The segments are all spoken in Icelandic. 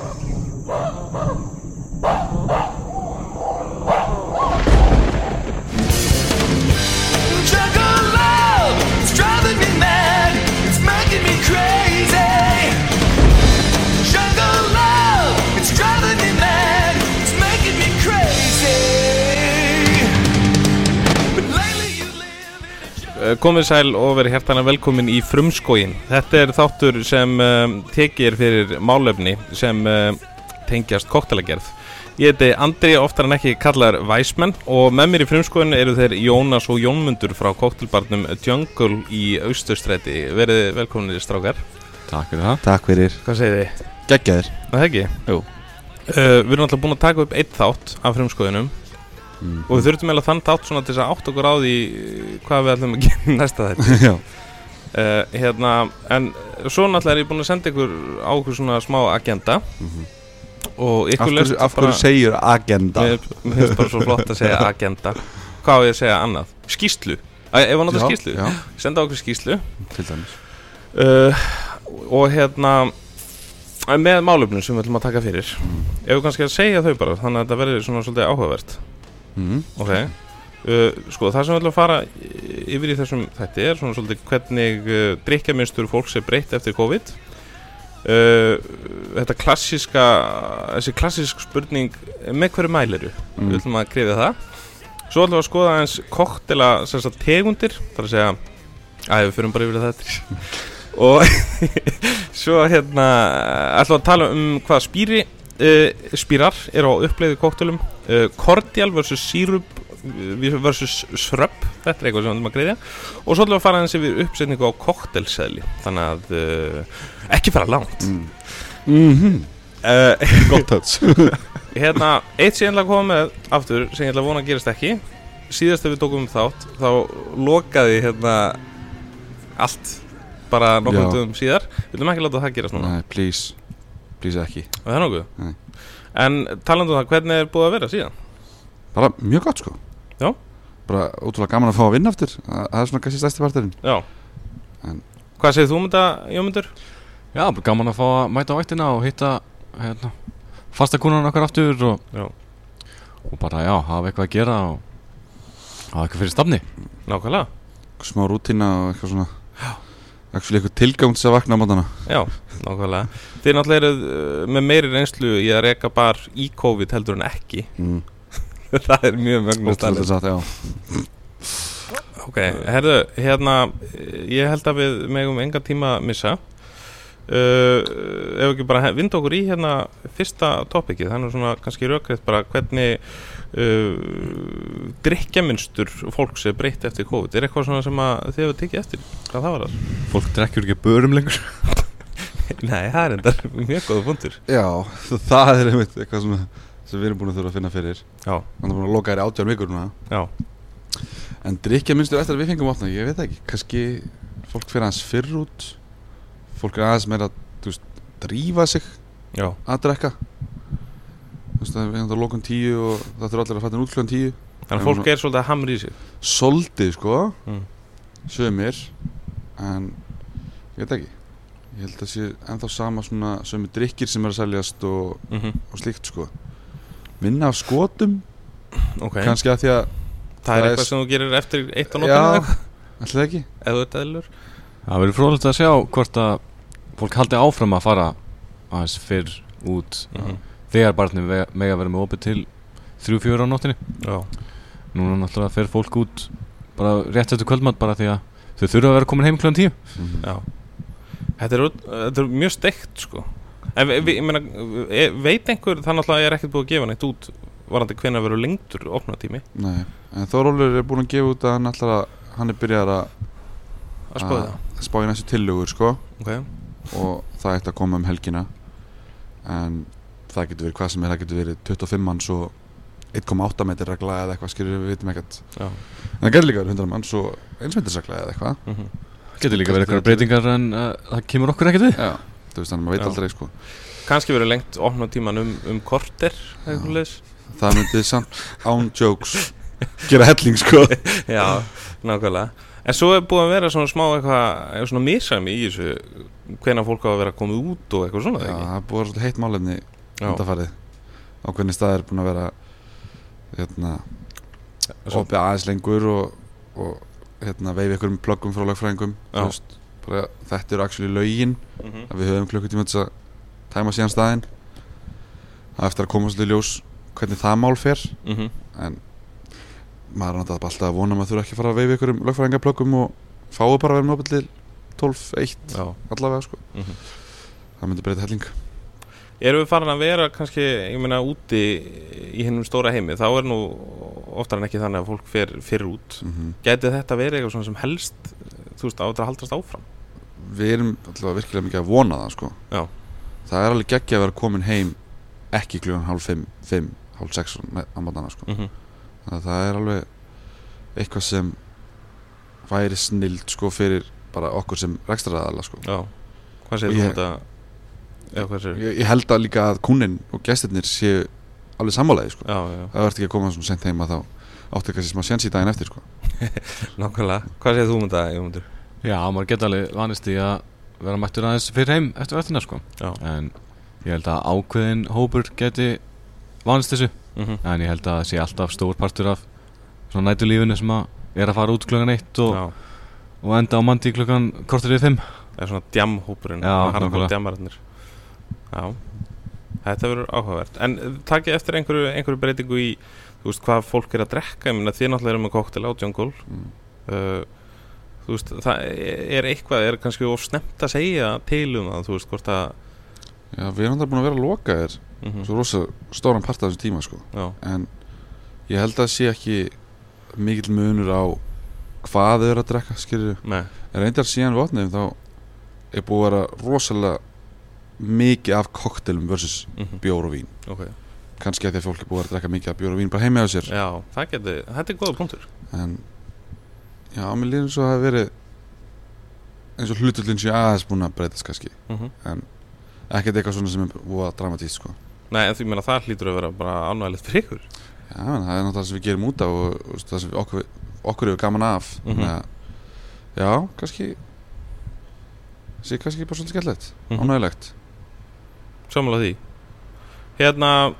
Whoa, whoa. Komið sæl og verið hjertana velkomin í frumskógin. Þetta er þáttur sem um, tekir fyrir málefni sem um, tengjast koktelagerð. Ég heiti Andri, oftar en ekki kallar Væsmenn og með mér í frumskógin eru þeir Jónas og Jónmundur frá koktelbarnum Jungle í Austustræti. Verið velkominir strákar. Takk fyrir það Takk fyrir Hvað segið þið? Geggjaður Það ekki? Jú. Uh, við erum alltaf búin að taka upp eitt þátt af frumskóginum Mm. og við þurftum eiginlega þann þátt svona til þess að átt okkur á því hvað við ætlum að gera næsta þetta. Uh, hérna, en svo náttúrulega er ég búinn að senda ykkur á ykkur svona smá agenda. Og Af ykkur hverju, lest af hverju segir agenda? Mér finnst bara svo flott að segja agenda. Hvað á ég að segja annað? Skýslu, ef hann Já, skýslu Já, senda á ykkur skýslu til dæmis. Uh, og hérna eh, með málefnum sem við ætlum að taka fyrir. Ef við kannski að segja þau bara þannig að þetta verður svona svolítið áhugavert mm. Ok. Uh, Sko það sem við ætlum að fara yfir í þessum þetta er svona svolítið hvernig uh, drikkjaminstur fólks er breytt eftir COVID. Uh, Þetta klassíska þessi klassísk spurning með hverju mæliru Mm. við ætlum að krifja það. Svo ætlum við að skoða eins koktela tegundir þar að segja að við fyrir bara yfir þetta og svo hérna ætlum við að tala um hvað spýri uh, spýrar eru á uppleiðu koktelum cordial versus sírup uh, versus sröpp þetta er eitthvað sem við ætlum að greiðja og svo ætlum við að fara eins yfir uppsetningu á koktelseðli þannig að uh, ekki fara langt. Mm. mm uh, Gott höts hérna, eitt sem ég ætla að koma með aftur sem ég ætla að vona að gerast ekki. Síðast ef við tókum um þátt þá lokaði hérna allt bara nokkrum Já. dögum síðar. Við viljum ekki láta það gerast núna. Nei, please. Please ekki. Og það er nokkuð? Nei. En talandu um það, hvernig er búið að vera síðan? Bara mjög gott sko Já. Bara ótrúlega gaman að fá að vinna aftur Það það er svona kannski stærsti parturinn Já En- Hvað segir þú um þetta, Jómundur? Já, bara gaman að fá að mæta á vættina og hitta hérna, fasta kúnan okkar aftur og, Já. og bara já, hafa eitthvað að gera og hafa eitthvað fyrir stafni Nákvæmlega Smá rútína og eitthvað svona Actually eitthvað tilgang til að vakna á mótana Já, nákvæmlega. Þið náttúrulega eruð uh, með meiri reynslu í að reka bar í COVID heldur en ekki. Mm. Það er mjög já. Ok, herðu, hérna eh, ég held að við megum enga tíma að missa uh, ef ekki bara vinda okkur í hérna fyrsta topikið, þannig svona kannski rökriðt bara hvernig uh, drikkjaminstur fólks er breytt eftir COVID, er eitthvað svona sem að þið hefur tekið eftir, hvað það var það? Fólk drekkjur ekki börum lengur. Nei, það er enda mjög góða fundur Já, það er einmitt eitthvað sem, sem við erum búin að þurfa að finna fyrir. Já, Þannig búin að loka þér í átján vikur núna. Já, En drikja minnstu eftir að við fengum opna, ég veit það ekki. Kannski fólk fyrir aðeins fyrr út Fólk er aðeins meira þú veist, drífa sig já, að drekka. Þú veist, það er þetta lókun tíu og það þurfa allir að fatta út klukkan tíu. Þannig að fólk er svolítið að hamra í sig. Soldið, sko. Mm. Sumir En ég veit ekki. Ég held að sé ennþá sama svona Sumir drikkir sem er að seljast og, mm og slíkt, sko. Minna af skotum. Ok, Kannski að því að það er eitthvað sem þú gerir eftir eitt á Já, nóttunum eða eitthvað, ætli það ekki. Ef þú ert eðlur. Það verður fróðilegt að sjá hvort að fólk haldi áfram að fara aðeins fyrr út Mhm. þegar barnið vega- mega verið með opið til þrjú, fjóra á nóttinni Já, Núna náttúrulega fer fólk út bara rétt eftir kvöldmatt bara því að þau þurfa að vera komin heim kljóðan tíu. Mhm. já. Þetta er, þetta er mjög steikt sko. En vi, vi, ég meina, e- veit einhver það náttúrulega er ekkert búið að gefa neitt út varandi hvenær verður lengdur opnatími Nei, en Þórólur er búin að gefa út að hann að hann er byrjað að að spáði það. að spá í næstu tillögur sko. Ok, og það ætti að koma um helgina. En það getur verið hvað sem er það getur verið 25 manns og 1,8 metri regla eða eitthvað skilur við vitum ekkert. Já. En það getur líka verið 100 manns og 1 metri regla eða eitthvað. Mm Getur líka verið eitthvað breytingar en uh, það kemur okkur ekkert við. Já, þú veist þannig maður veit aldrei sko. Kannski verður lengt opnatíman um, um korter eitthvað það myndi samt án jokes gera helling sko. Já, nákvæmlega. En svo er búið að vera svona smá eitthvað eitthvað svona misæmi í þessu hvenær fólk á að vera komið út og eitthvað svona Já, það er búið að vera svolítið heitt málefni Já. undarfarið ákveðni staðir er búin að vera hérna opið aðeins lengur og, og hérna veifi ykkur um plöggum frá. Þú veist, bara, þetta eru actually lögin Mhm. að við höfum klukkutíma til að tæma síðan staðinn það er eftir að koma svolítið ljós hvernig það mál fer Mhm. en maður er náttúrulega alltaf að vona að maður þurfa ekki að fara að veifi ykkur um lögfræðingaplöggum og fái bara að vera með opið til 12, 1 Já. allavega sko Mhm. það myndi breyta helling Erum við farin að vera kannski, ég meina, úti í hennum stóra heimi, þá er nú oftar en ekki þannig að fólk fer fyrir út. mm Gæti þetta verið eitthvað svona sem helst, þú veist, á þetta að haldast áfram? við erum alltaf virkilega mikið að vona það sko Já. það er alveg geggja að vera komin heim ekki klugan hálf 5, 5 hálf 6 á mótana sko Mm þannig að það er alveg eitthvað sem væri snild sko fyrir bara okkur sem rekstraræðala sko Já. Hvað segir þú Ég- um þetta? Eða hvað segir ég, ég held að líka að kúnin og gestirnir séu alveg sammálaði sko Já, já, það verður ekki að koma svona sent heima þá áttu kannski smá séns í daginn eftir sko nákvæmlega. Hvað segir þú um þetta, Jómundur? Já, maður geta alveg vanist í að vera mættur aðeins fyrir heim eftir verðina sko Já. En ég held að ákveðin hópur geti vanist þessu Mm En ég held að það sé alltaf stór partur af svona nætulífinu sem að er að fara út klukkan eitt og, Já, og enda á mandi klukkan kortur við fimm. Það er svona. Já, þetta verður áhugavert. En eh, takið eftir einhverju, einhverju breytingu í, þú veist, hvað fólk er að drekka, ég meina, þið náttúrulega eru með koktel á Jungle. mm. uh, þú veist, það er eitthvað er kannski of snemt að segja til um það, þú veist, hvort að já við erum það búin að vera að loka þér. Mm svo rosa stóran part af þessum tíma sko. Já, en ég held að sé ekki mikill munur á hvað þau eru að drekka skilur en reyndar síðan votnum þá er búið að vera rosalega mikið af koktelum versus mm bjór og vín. Ok. Kannski að því að fólk er búið að drekka mikið af bjór og vín bara heimi á sér. Já, geti, þetta er góða punktur. En já, mér líður svo að það hafi verið eins og hlutullin sé aðeins búin að breytast kannski. Mm ekkert eitthvað svona sem er búið að dramatíst sko. Nei, en því meina það hlýtur að vera bara ánægilegt fyrir ykkur? Já, en það er náttúrulega það sem við gerum út á og, og það sem við, okkur, okkur hefur gaman af. Mhm. þannig að já, kannski sé kannski bara svolítið skemmtilegt Mhm. ánægilegt sammála því. Hérna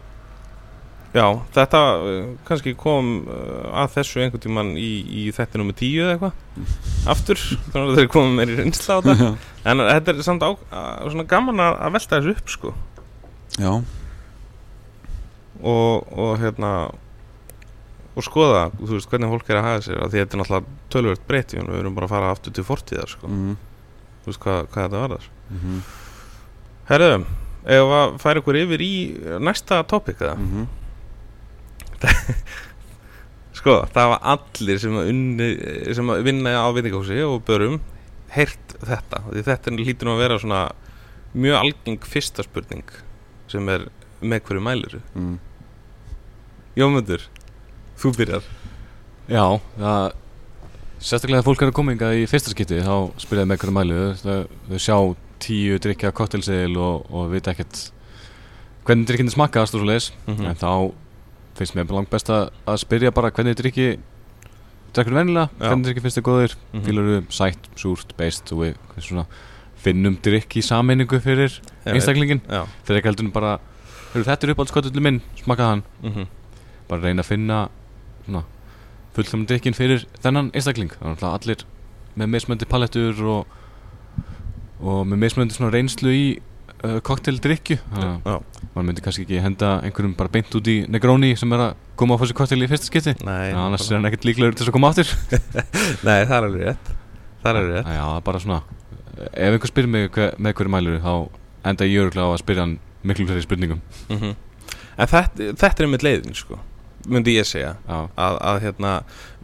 já, þetta uh, kannski kom uh, að þessu einhvern tímann í, í þetta nummer tíu eða eitthvað aftur, þannig að þeir komum meir í reynsla á þetta. En þetta er samt á, að, svona gaman að velta þessu upp sko. Já, og, og hérna og skoða, veist, hvernig fólk er að hafa sér af því þetta er náttúrulega tölvöld breytt við erum bara að fara aftur til fortíðar sko. mm þú veist hvað, hvað þetta var þar -hmm. Herðu, ef að færa ykkur yfir í næsta eða Mm Sko, það var allir sem að, unni, sem að vinna á veitingahúsi og börum heyrt þetta því þetta lítur nú að vera svona mjög algeng fyrsta spurning sem er með hverju mæliru mm. Jómundur, þú byrjar. Já, það Sérstaklega þegar fólk er að koma hingað í fyrsta skipti þá spyrjaði með hverju mælu þau, þau sjá tíu drikja koktelsegil og, og vita ekkert hvernig drikkindi smakkast og svo leiðis Mhm. en þá finnst mér langt best að, spyrja bara hvernig drikki drekkur vennilega, Já. hvernig drikki finnst þið góðir. Mm Mhm. fílar þú sætt, súrt, beist og við svona, finnum drikk í sameiningu fyrir einstaklingin Já, fyrir ekki heldur bara "Heyrðu, þetta er uppáhaldskottullin minn, smakka hann. Mm bara reyna að finna svona, fullkomn drikkin fyrir þennan einstakling. Allir með mismöndi palettur og, og með mismöndi svona reynslu í uh, já, maður myndi kannski ekki henda einhverjum bara beint út í Negroni sem er að koma á fór sér kokteil í fyrsta en annars er hann ekkert líklegur til þess að koma aftur. Nei, það er alveg rétt. Það er alveg rétt. Já, bara svona ef einhver spyrir mig hver, með hverju mælur þá enda ég öruglega á að spyrja hann miklu fleiri spurningum. Mm En þetta, þetta er með leiðin sko myndi ég segja að, að hérna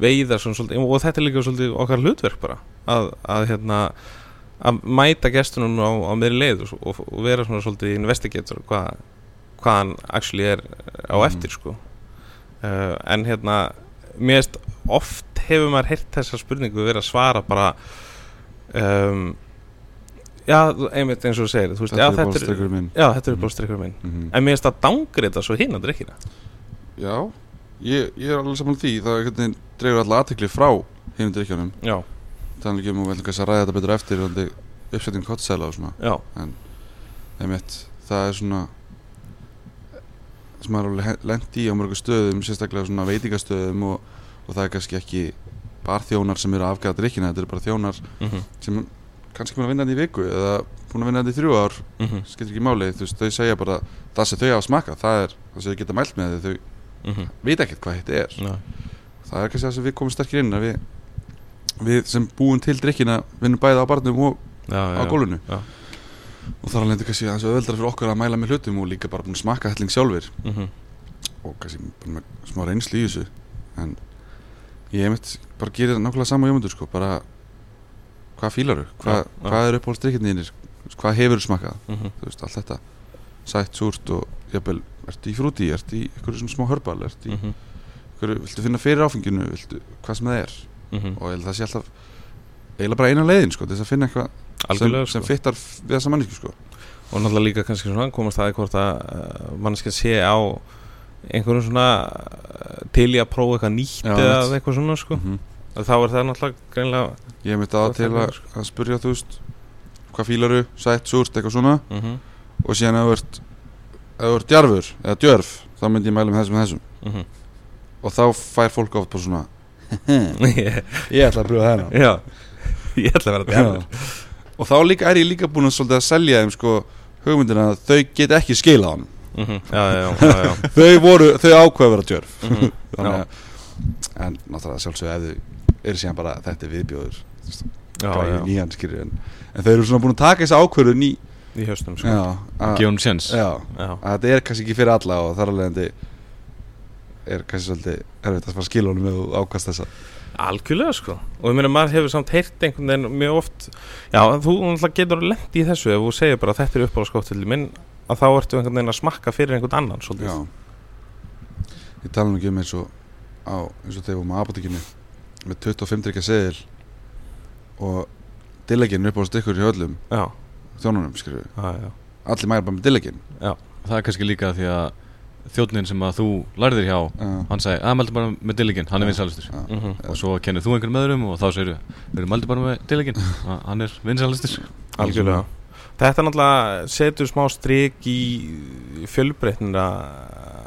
veiða svona svolítið og þetta er líka svolítið okkar hlutverk bara að, að hérna að mæta gestunum á, á meðri leið og, og, og vera svona svolítið investigator hvað hvað hann actually er á Mhm. eftir sko. Uh, en hérna mér veist oft hefur maður heyrt þessa spurningu verið að svara bara um, já, einmitt eins og þú segir þú veist, þetta er þetta er, streikur minn. já, þetta er bara strikkur minn. Mm en mér finnst það dangrita svo hinn að drikkina já, ég, ég er alveg saman því það veginn dregur alltaf aðtekli frá hinum drikkjónum Þannig um og við ætlum að ræða þetta betur eftir uppsetting kottsæla og svona. Já, einmitt, það er svona sem er alveg lent í á mörgu stöðum sérstaklega svona veitingastöðum og, og það er kannski ekki bara þjónar sem eru að afgæða drikkina þetta eru bara þjónar mhm, sem kannski búin að vinna þetta í viku eða búin að vinna þetta í þrjú ár. Mhm, skilur ekki máli, þú veist, þau segja bara það sem þau hafa smakað, það er það sem þau geta mælt með þau, mhm. Þau veit ekkert hvað þetta er. Já, það er kannski það sem við komum sterkir inn við, við sem búum til drikkina vinnum bæði á barnum og já, á já, gólunu já. og þar alveg kannski aðeins auðveldara fyrir okkur að mæla með hlutum og líka bara búin að smakka helling sjálfir. Mhm, og kannski bara með smá reynslu í þessu. En ég hef mitt bara gerir nákvæmlega sama hjómundur sko. Bara hvað fílaru, hvað, Já, já. hvað er uppáhaldsdrykkinir hvað hefur smakað, mhm, þú veist, allt þetta sætt, súrt og jafnvel ertu í frúti, ertu í einhverju svona smá hörbal ertu í mhm, einhverju, viltu finna fyrir áfenginu viltu, hvað sem það er? Og ég held að það sé alltaf eiginlega bara eina leiðin sko, þess að finna eitthvað sem, sem sko. fittar við þessa mannesku sko. Og náttúrulega líka kannski svona komast það hvort að uh, manneskja sé á einhverjum svona uh, til í að prófa eitthvað nýtt Já, eða eitthvað svona sko. Mm Þá er það náttúrulega greinlega ég hef að Gott til að að, sko. spurja þú veist hvað fílaru, sætt, súrt, eitthvað svona. Mhm, og síðan ef þú ert ef þú ert djarfur eða djörf þá myndi ég mæla með þessum og þessum. Mhm. Og þá fær fólk oft bara svona Ég- ætla að pröfa þennan Já, ég ætla að vera djarfur. Og þá líka er ég líka búin að selja þeim sko hugmyndina að þau get ekki skila hann Mhm, Já, já, já, já, já. þau voru, þau ákveða að vera djörf. Mhm, þannig að en náttúrulega sjálfsögðu ef þau eru síðan bara þetta er viðbjóður. Já, græði já, nýjan skýrir en, en þau eru svona búin að taka þessa ákvörðun í í haustum sko. Já, að þetta er kannski ekki fyrir alla og þar alveg er kannski svolítið erfitt að skila honum með ákast þessa. Algjörlega sko. Og ég meina maður hefur samt heyrt einhvern veginn mjög oft Já, þú náttúrulega getur lent í þessu ef þú segir bara þetta er uppáhaldsskóttil minn að þá ertu einhvern veginn að smakka fyrir einhvern annan svolítið. Já. Ég tala nú ekki um eins og á, eins og þegar við vorum á apotekinu með 25 drikja seðil og dillegin upp á stykkur í öllum. Já, þjónunum, skilju já, já, Allir mæra bara með dillegin Það er kannski líka því að þjóðnin sem að þú lærðir hjá Já, hann sagði að mældi bara með dilligin, hann er Já. vinsalistur já, mhm, og svo kennir þú einhvern meðurum og þá segir við erum mældi bara með dilligin hann er vinsalistur algjörlega. Þetta náttúrulega setur smá strik í fjölbreytnina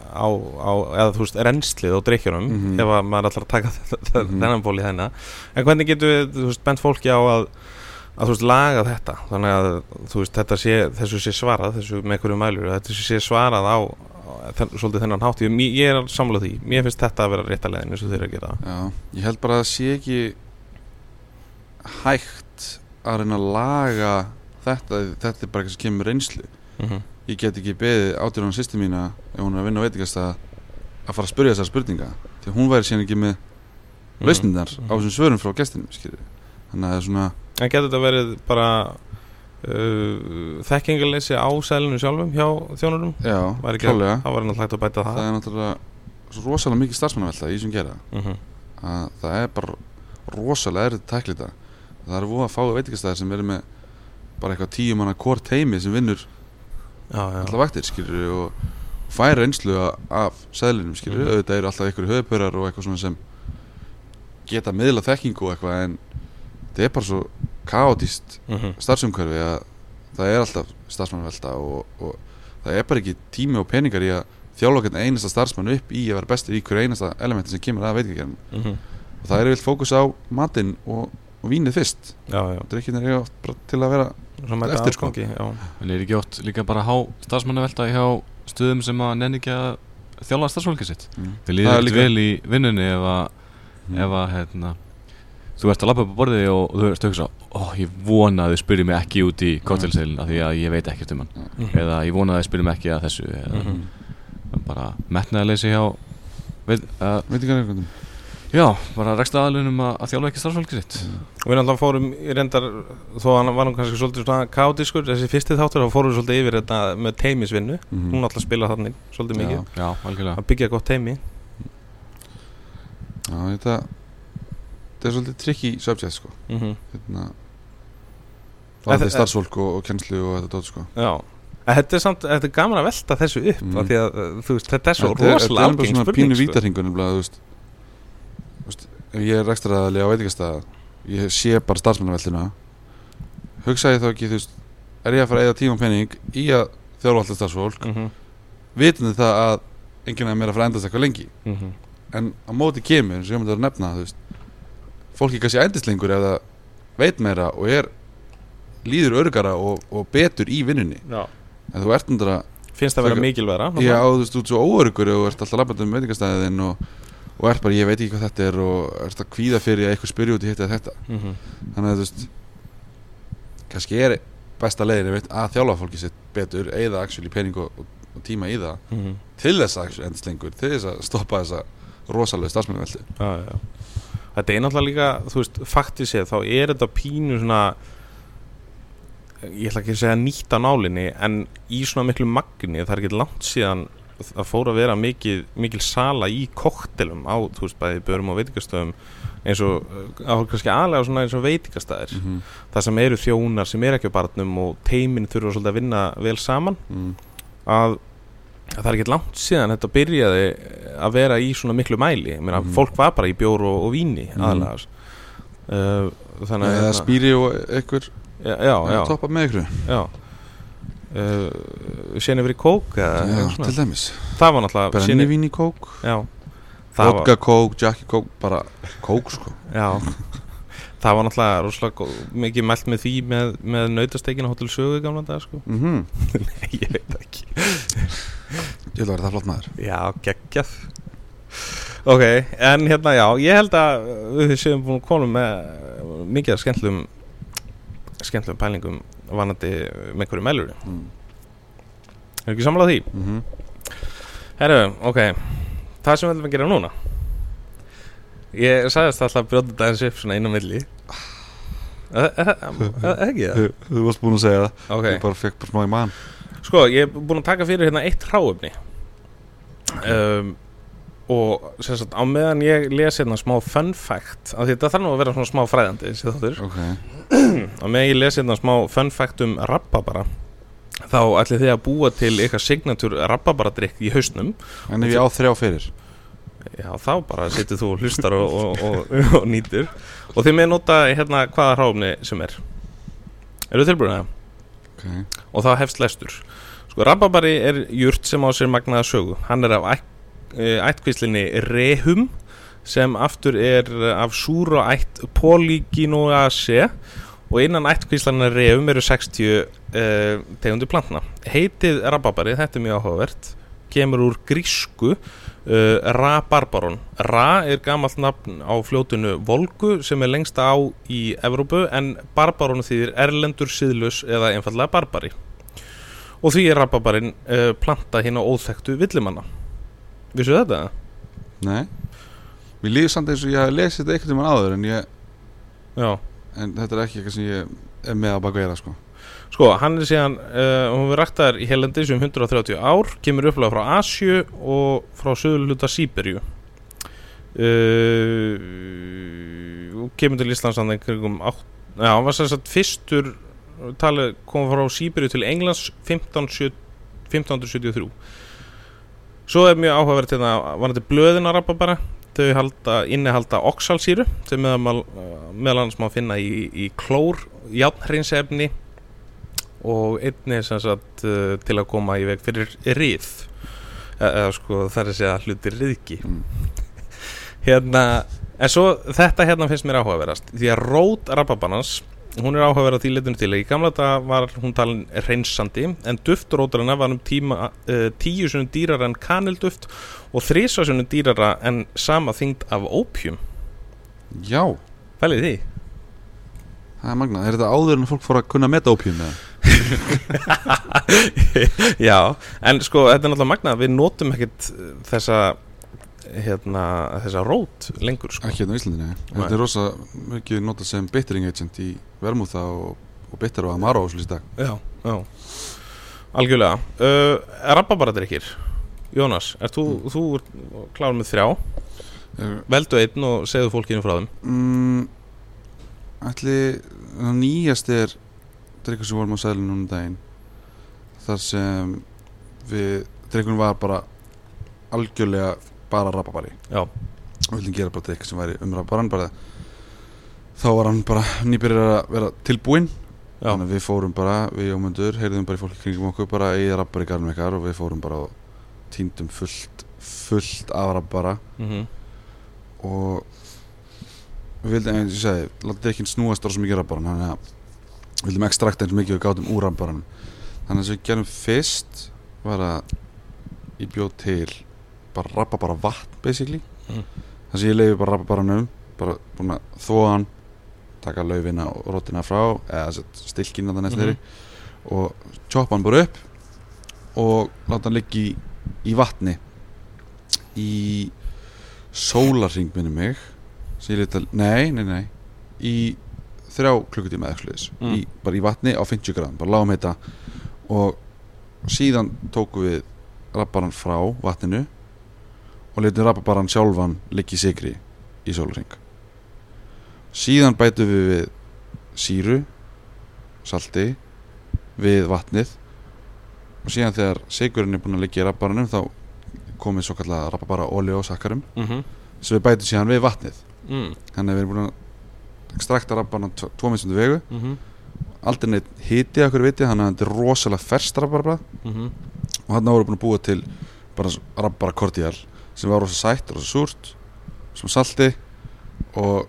á, á, eða þú veist, rennslið og drikkjunum Mhm. ef að maður ætlar að taka Mhm. þennan ból í þennan. En hvernig getur við, þú veist, bent fólki á að að þú veist, laga þetta. Þannig að, þú veist, þetta sé, þessu sé svarað þessu með hverju mælur, þetta sé svarað á, þenn, svolítið þennan hátt. Ég, ég er samlega því, mér finnst þetta að vera réttalegin eins og þeir að gera já Ég held bara að sé ekki hægt að reyna að laga þetta þetta er bara eitthvað sem kemur reynslu. Mm -hmm. ég get ekki beðið átjörðan sýsti mína ef hún er að vinna á veitingast að að fara að spyrja þessar spurninga. Því að hún væri síðan ekki með lausnindar á þessum svörum frá gestinum þannig að það er svona En getur þetta verið bara uh, þekkingaleysi á sælinu sjálfum hjá þjónurum? já, klálega það var náttúrulega hægt að bæta það, það er náttúrulega svo rosalega mikið starfsmannavelta í þessum gera. Mhm, að það er bara rosalega tækla þetta. Það er voða að fáið veitingastæðir sem eru með bara eitthvað tíu manna kort teimi sem vinnur allar vaktir skilur og færa reynslu a- af seðlinum skilur, Mhm. auðvitað eru alltaf einhverju höfupörar og eitthvað sem geta miðla þekkingu og eitthvað en þetta er bara svo kaotíst mhm, starfsumhverfi að það er alltaf starfsmannvelta og, og það er bara ekki tími og peningar í að þjálfa hvern einasta starfsmann upp í að vera bestur í hverju einasta elementi sem kemur að veitingagerðin mhm, og það er vilt fókus á matinn og, og vínið fyrst. Já, já. Drikkinn er oft bara til að vera Eftir, sko. en er ekki ótt líka bara há starfsmannavelta hjá stöðum sem að nenni ekki að þjálfa starfsfólkið sitt? Mm. þeir líður Það er ekkert vel í vinnunni ef að, ef að hérna, þú ert að lappa upp á borðið og, og þú ert að ó, ég vona að þið spyrir mig ekki út í kottelseilin af því að ég veit ekkert um hann Mhm. eða ég vona að þið spyrir mig ekki að þessu eða Mhm. bara metnaðarleysi hjá veit, uh, veitingagerðin já, bara reksta aðlunum að, að þjálfa ekki starfsfólkið sitt Og við náttúrulega fórum í reyndar þó að hann var nú kannski svolítið svona kaotískur þessi fyrsti þáttur, þá fórum við svolítið yfir þetta með teimisvinnu, Mhm. hún náttúrulega spila þannig svolítið Já. mikið, já, algjörlega að byggja gott teimi Já, þetta þetta er svolítið tricky subject sko. Mhm, hérna Þetta- varðið starfsfólk og, og kennslu og þetta dót sko. Já. Þetta er samt, þetta er gaman að velta þessu upp því að, uh, veist, þetta er svo Þetta er- rosalega þetta er bara spurning pínu sko. veist. Ef ég er rekstraðali á veitingastæða ég sé bara starfsmannaveldina hugsa ég þá ekki, veist er ég að fara að eða tíma og pening í að þjálfa alltaf starfsfólk? Mm -hmm. vitandi það að enginn af mér er að fara að endast eitthvað lengi? Mhm. en á móti kemur, og ég myndi að nefna veist, fólki kannski ef það veit meira og er líður örgara og, og betur í vinnunni Já. en þú ert náttúrulega finnst það vera Frekar- mikilværa Já, þú veist, þú ert svo óörgur og ert alltaf labbandi um veitingastæðin og, og ert bara, ég veit ekki hvað þetta er og ert að kvíða fyrir að eitthvað spyrja út í hitt eða þetta mm -hmm. þannig að þú veist kannski er besta leiðin veit, að þjálfa fólki sitt betur eða actually pening og, og, tíma í það Mhm. til þess að actually endast lengur til þess að stoppa þessa rosalega starfsmennveldi. Þetta er náttúrulega líka, þú veist, faktiskt séð, þá er þetta pínu svona ég ætla ekki að segja nýtt á nálinni en í svona miklu magni það er ekki langt síðan að fóra að vera mikil, mikil sala í koktelum á, þú veist, bæði börum og veitingastöðum eins og, kannski aðlega svona eins og veitingastæðir mm -hmm. það sem eru þjónar sem er ekki á barnum og teimin þurfa svolítið að vinna vel saman mm. að það er ekki langt síðan þetta byrjaði að vera í svona miklu mæli. Meina, Mhm. fólk var bara í bjór og, og víni Mhm. aðalega uh, þannig að spýri og einhver já, já, já, toppa með ykkur? Já. Uh, séni verið kók já, til dæmis. Það var náttúrulega brennivín í kók? Vodka kók, jackie kók, bara kók sko. Já það var náttúrulega rosalega mikið mælt með því með, með nautastekin á Hotel Sögu í gamla dag sko mm -hmm. Nei, ég veit ekki ég vil vera það flott maður Já, geggjað Ok, en hérna já Ég held að við séum búin að koma með mikið af skemmtlum skemmtlum pælingum vanandi með hverju meðlur mm. Er ekki samlað því? Mm -hmm. Herru, ok Það sem við ætlum að gera núna Ég sagðist alltaf að brjóta eins upp svona á milli. Ekki það? þú varst búin að segja það. Ok, ég bara fekk bara smá í mann Sko, ég er búinn að taka fyrir hérna eitt hráöfni um, og sem sagt, á meðan ég les hérna smá fun fact þetta þarf nú að vera svona smá fræðandi þessi þáttur, ok, á meðan ég les hérna smá fun fact um rababara þá ætlið þið að búa til eitthvað signatur rababaradrykk í hausnum. En ef ég á þrjá fyrir já, þá bara situr þú og hlustar og, og, og, og nýtur. Og þið með nota hérna hvaða hráöfni sem er. Eru þið tilbúin að? Ok, og þá hefst lestur. Sko rababari er jurt sem á sér magnaða sögu. Hann er af eh, ættkvíslinni rehum sem aftur er af súru ætt polyginoaceae og innan ættkvíslarna rehum eru 60 uh, tegundu plantna. Heitið rababari, þetta er mjög áhugavert kemur úr grísku uh, rabarbaron ra er gamalt nafn á fljótinu volgu sem er lengsta á í Evrópu en barbaron þýðir erlendur síðlus eða einfallega barbari. Og því er rababarinn uh, planta hinn á óþekktu villimanna. Vissu þetta? nei. Mér líður samt eins og ég hef lesið þetta einhvern tímann áður en, ég, Já. en þetta er ekki eitthvað sem ég er með að baka eira sko Sko, hann er síðan, uh, hún verið ræktaðar í helendis um 130 ár, kemur upplega frá Asju og frá söðurluta Sýberju. Uh, og kemur til Íslands hann einhverjum átt, já, hann var sagt fyrstur, talið kom frá Sýberju til Englands 1570 1573. Svo er mjög áhugavert hérna, var þetta blöðin að rappa bara, þau halda, innihalda oxalsýru sem meðal, meðal annars má finna í, í klór, játnhreinsefni og einni sagt uh, til að koma í veg fyrir rið eða sko það er að segja hluti riðki Mm. hérna en svo þetta hérna finnst mér áhugaverast því að rót rababanans hún er áhugaverð á því leitinu til í gamla þetta var hún talin reynsandi en duftrótarina var um tíma uh, tíu sunnum dýrar en kanilduft og þrísa sunnum dýrara en sama þyngd af ópjum. Já, fælið því. Það er magnað. Er þetta áður en fólk fór að kunna meta ópjum eða? Já, en sko þetta er náttúrulega magnað við notum ekkert uh, þessa hérna, þessa rót lengur sko. ekki hérna á Íslandinu þetta er rosa mikið notað sem bittering agent í vermúða og, og bitter og amaro og svolítið dag. Já, já. Algjörlega. Uh, Rababaraдрykir Jónas, ert þú, þú ert klár með þrjá? Er- Veldu einn og segðu fólkinu frá þeim. Mm, ætli það nýjast er drikkur sem vorum á sæðinu núna um daginn. Þar sem við drikkurinn var bara algjörlega bara rababari Já, og vildum gera bara drikk sem væri um rababaran bara þá var hann bara nýbyrjar að vera tilbúinn. Já. þannig að við fórum bara, við jómundur heyrðum bara í fólki kringum okkur bara eigið rappar í garnum ykkar og við fórum bara og týndum fullt, fullt af rappara Mhm. og við vildum, eins og ég segi, látið ekki snúast ára svo mikið rapparan þannig að við vildum ekstrakta eins mikið við gátum úr rapparanum þannig að sem við gerum fyrst var að ég bjóð til bara rappa bara vatn basically. Mhm. þannig að ég leiði bara rapparanum bara búin að þóa hann taka laufina og rótina frá eða stilkina þannig Mhm. þeirri og choppa hann bara upp og láta hann liggja í, í vatni í sólarring minni mig. Nei, nei, nei. Í þrjá klukkutíma eða eitthvað Mm. bara í vatni á 50 gráðum bara lágum heita og síðan tóku við rapparan frá vatninu og letum rapparan sjálfan liggja í sigri í sólarring síðan bætum við við síru salti við vatnið og síðan þegar sigurinn er búin að liggja í rapparanum þá komið svo kallega rappabara olíu og sakkarum Mhm. sem við bætum síðan við vatnið Mm. þannig að við erum búin að ekstrakta rapparan tvo tvo mismundu vegu Mhm. aldrei neitt að hverju viti þannig að þetta er rosalega ferst rappara Mhm. og hann voru búin að búa til bara rappara kordial sem var rosa sætt, rosa súrt sem salti og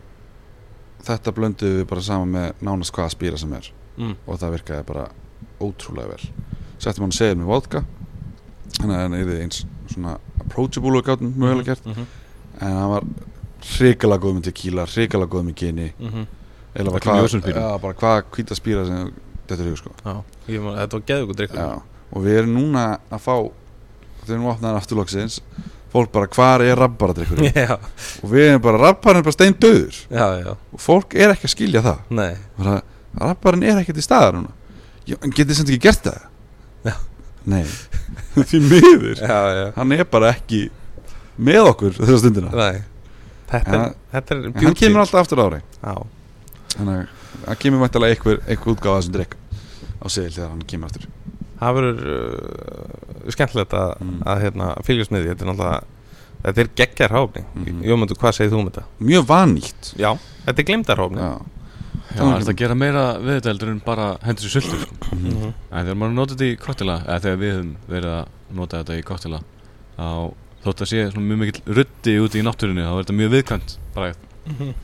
þetta blönduðu við bara saman með nánast hvaða spýra sem er Mm. og það virkaði bara ótrúlega vel settum hann segil með vodka þannig að hann er eins svona approachable og gátum mögulega gert Mhm. en hann var hrikalega góð með tequila hrikalega góð með gini Mhm. eða bara hvað hvita spýra sem þetta er hug sko. Man, þetta var geðugur drikkur og við erum núna að fá þegar við erum opnaðan afturlóksins fólk bara hvar er rabbaradrykkur Já, og við erum bara rabbarinn er bara stein döður já, já, og fólk er ekki að skilja það. Bara, rabbarinn er ekkert í staðar núna. Já, en getið sem ekki gert það? Já. nei. Því miður. Já, já, hann er bara ekki með okkur þessa stundina. Nei Þetta er, þetta er en hann kemur alltaf aftur á ári Já, þannig að hann kemur mættilega einhver, einhver útgáfa af þessum drikk á segil þegar hann kemur aftur það verður uh, skemmtilegt að, Mm. að hérna, fylgjast með því Þetta er náttúrulega Þetta er geggjar háfni Mhm. Jómundur, hvað segir þú um þetta? mjög vannýtt Já, þetta er glimtar háfni já. Já, það er að gera meira við þetta heldur en bara hendur sér sultur sko. Mhm. En þegar maður nota þetta í koktela eða þegar við höfum verið að nota þetta í koktela þá þótt að sé svona mjög mikill ruddi úti í náttúrunni þá er þetta mjög viðkvæmt bara. Mhm.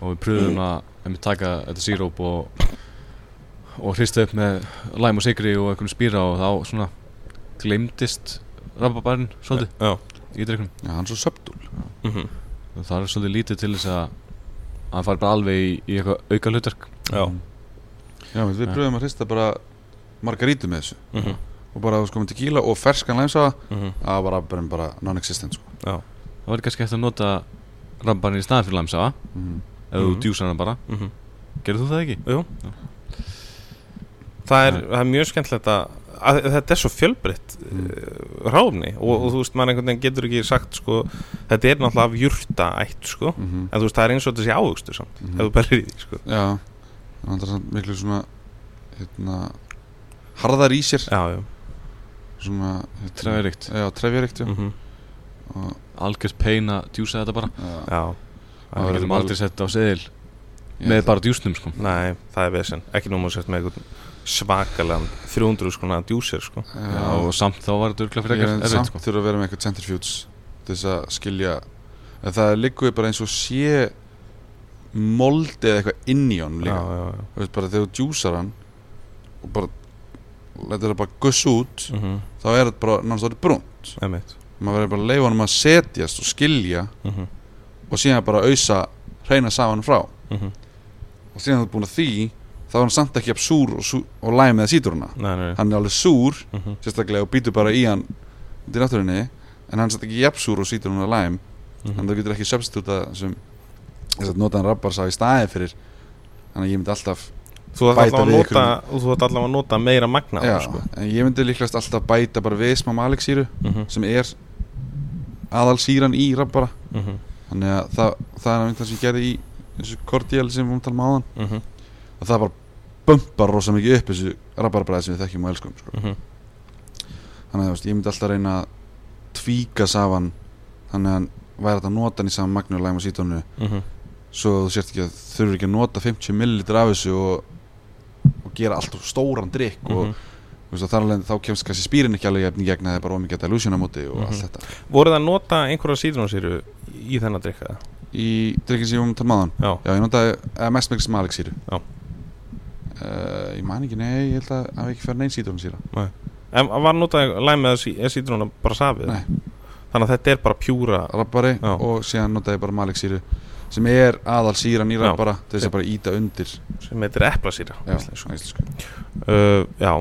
og við pröfum að einmitt taka þetta síróp og og hrista upp með læm og sigri og einhvern spýra og þá svona glemdist rababarinn svolítið Já. í dreiknum já, hann er svo söpdúl Mhm. og það er svolítið lítið til þess að hann fari bara alveg í, í eitthvað auka hlutverk Já. Já, við pröfum að hrista bara margarítu með þessu. Mhm. Og bara sko með tequila og ferskan læmsa Mhm. það var bara, bara non-existent sko. Já það var kannski eftir að nota rababarinn í staðan fyrir læmsafa mm. ef þú Mhm. djúsar hann bara Mhm. gerðu þú það ekki? Jú Það er, það er mjög skemmtilegt að, að þetta er svo fjölbreytt Mm. uh, ráfni og, og þú veist, maður einhvern veginn getur ekki sagt sko, þetta er náttúrulega af jurta ætt sko, Mm en þú veist, það er eins og þetta sé ávöxtur samt, Mhm. ef þú berrir í því sko. já, það er samt miklu svona hérna harðar í sér Já, já svona Trefjaríkt. já, trefjaríkt já. mm og, algjört pein að djúsa þetta bara. Já, Já, Það við getum aldrei sett á seðil. Með bara djúsnum sko. Nei, það er vesen. Ekki nú múið sett með einhvern svakalega 300 skona djúsir sko. Já, já, og samt þá var þetta örgulega fyrir ekkert er samt sko. þurfa að vera með eitthvað centrifuge til þess að skilja en það liggur bara eins og sé moldi eða eitthvað inn í honum Já, líka já, já. Þú veist bara þegar þú djúsar hann og bara það bara guss út mm þá er þetta bara náttúrulega Einmitt. Maður verður bara að leifa honum að setjast og skilja mm og síðan bara auðsa hreina saman frá. -hmm. og síðan þú ert búin að því þá er hann samt ekki af súr og, sú, og læm sítruna Nei, nei, nei. Hann er alveg súr mm -hmm. sérstaklega og býtur bara í hann út í náttúrunni en hann er samt ekki og sítruna og læm. Mhm. þannig að þú getur ekki substitúta sem þess að nota hann rabbar sá í staði fyrir þannig að ég myndi alltaf Þú ætti allavega að að nota meira magna á já, það, sko. en ég myndi líklegast alltaf bæta bara við smá maliksýru mm sem er aðal síran í rabbara -hmm. þannig að það, það er einhvern sem ég gerði í þessu kordial sem við um tala um áðan Mm -hmm. og það bara bumpar rosa mikið upp þessu rabarbræði sem við þekkjum og elskum sko. Mhm. þannig að ég myndi alltaf reyna að tvíka safan þannig að væri hægt að nota hann í saman magnu og læma sítónu Mhm. svo þú sért ekki að þurfur ekki að nota 50 millilitr af þessu og, og gera allt stóran drikk og Mhm. veist, þar alveg þá kemst kannski spýrin ekki alveg jafn í gegn eða það er bara ómikið delusion á móti og Mhm. allt þetta Voruð það að nota einhverja sítrónsýru í þennan drikka? í drikkin sem ég um talmaðan Já, já, ég notaði mest mikil sem Alex sýru Já. uh, ég man ekki, nei, ég held að hafa ekki fyrir neinn sítrón síra en var notað læm með sí, sítrónu bara safið? Nei. Þannig að þetta er bara pjúra rabbari Já. og síðan notaði bara Malik sýru sem er aðal Já. rabbara til þess að bara íta undir. Sem heitir eplasýra já, uh, Já.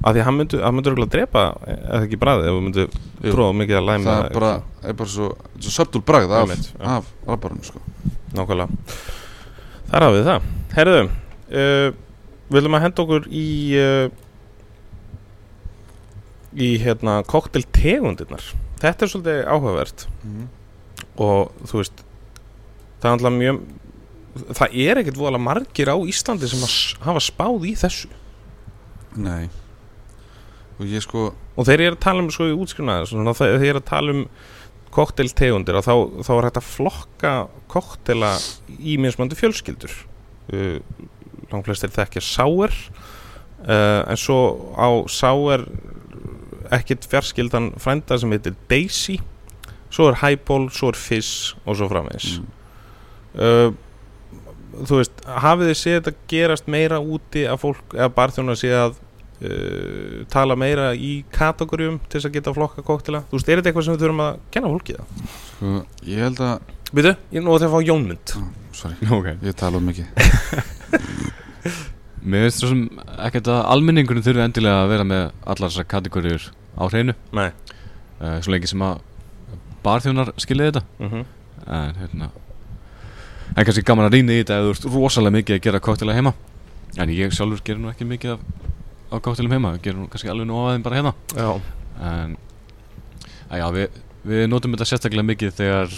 Að því að hann myndi, hann myndi örugglega drepa eða ekki bræðið ef myndi Jú. tróða mikið að læma það er bara, er bara svo, svo söptul bragð af, af rabbarunum sko. Nákvæmlega. Þar hafið það. Herðu, uh, viljum að henda okkur í uh, í hérna koktel tegundirnar Þetta er svolítið áhugavert. Mhm. og þú veist það er alltaf mjög það er ekkert voðalega margir á Íslandi sem hafa spáð í þessu. Nei. Og ég sko og þegar ég er að tala um svo í útskrifaði svona, þegar ég er að tala um kokteltegundir og þá, þá er hægt að flokka koktela í mismandi fjölskyldur. Uh, langt flestir þekkja sáir uh, en svo á sáir ekkit fjarskyldan frænda sem heitir Daisy. Svo er Highball, svo er Fizz og svo framvegis. Mm, uh, þú veist, hafið þið séð þetta gerast meira úti að fólk, eða barþjóna sé að uh, tala meira í kategórium til þess að geta flokka koktela þú veist, er þetta eitthvað sem við þurfum að kenna fólki það? sko, ég held að Býtu, ég nú að fá Jónmund. Sorry, Ok. Ég tala um mikið. Mér svo sem ekkert að almenningunum þurfi endilega að vera með allar þessar kategóriur á hreinu. Nei. Uh, Svo lengi sem að barþjónar skilja þetta. Mm En hérna En kannski gaman að rýna í þetta ef þú ert rosalega mikið að gera koktela heima. En ég sjálfur gerir nú ekki mikið af, af koktelum heima. Gerum nú kannski alveg nú aðeim bara hérna. Já, En já, við, við notum þetta sérstaklega mikið þegar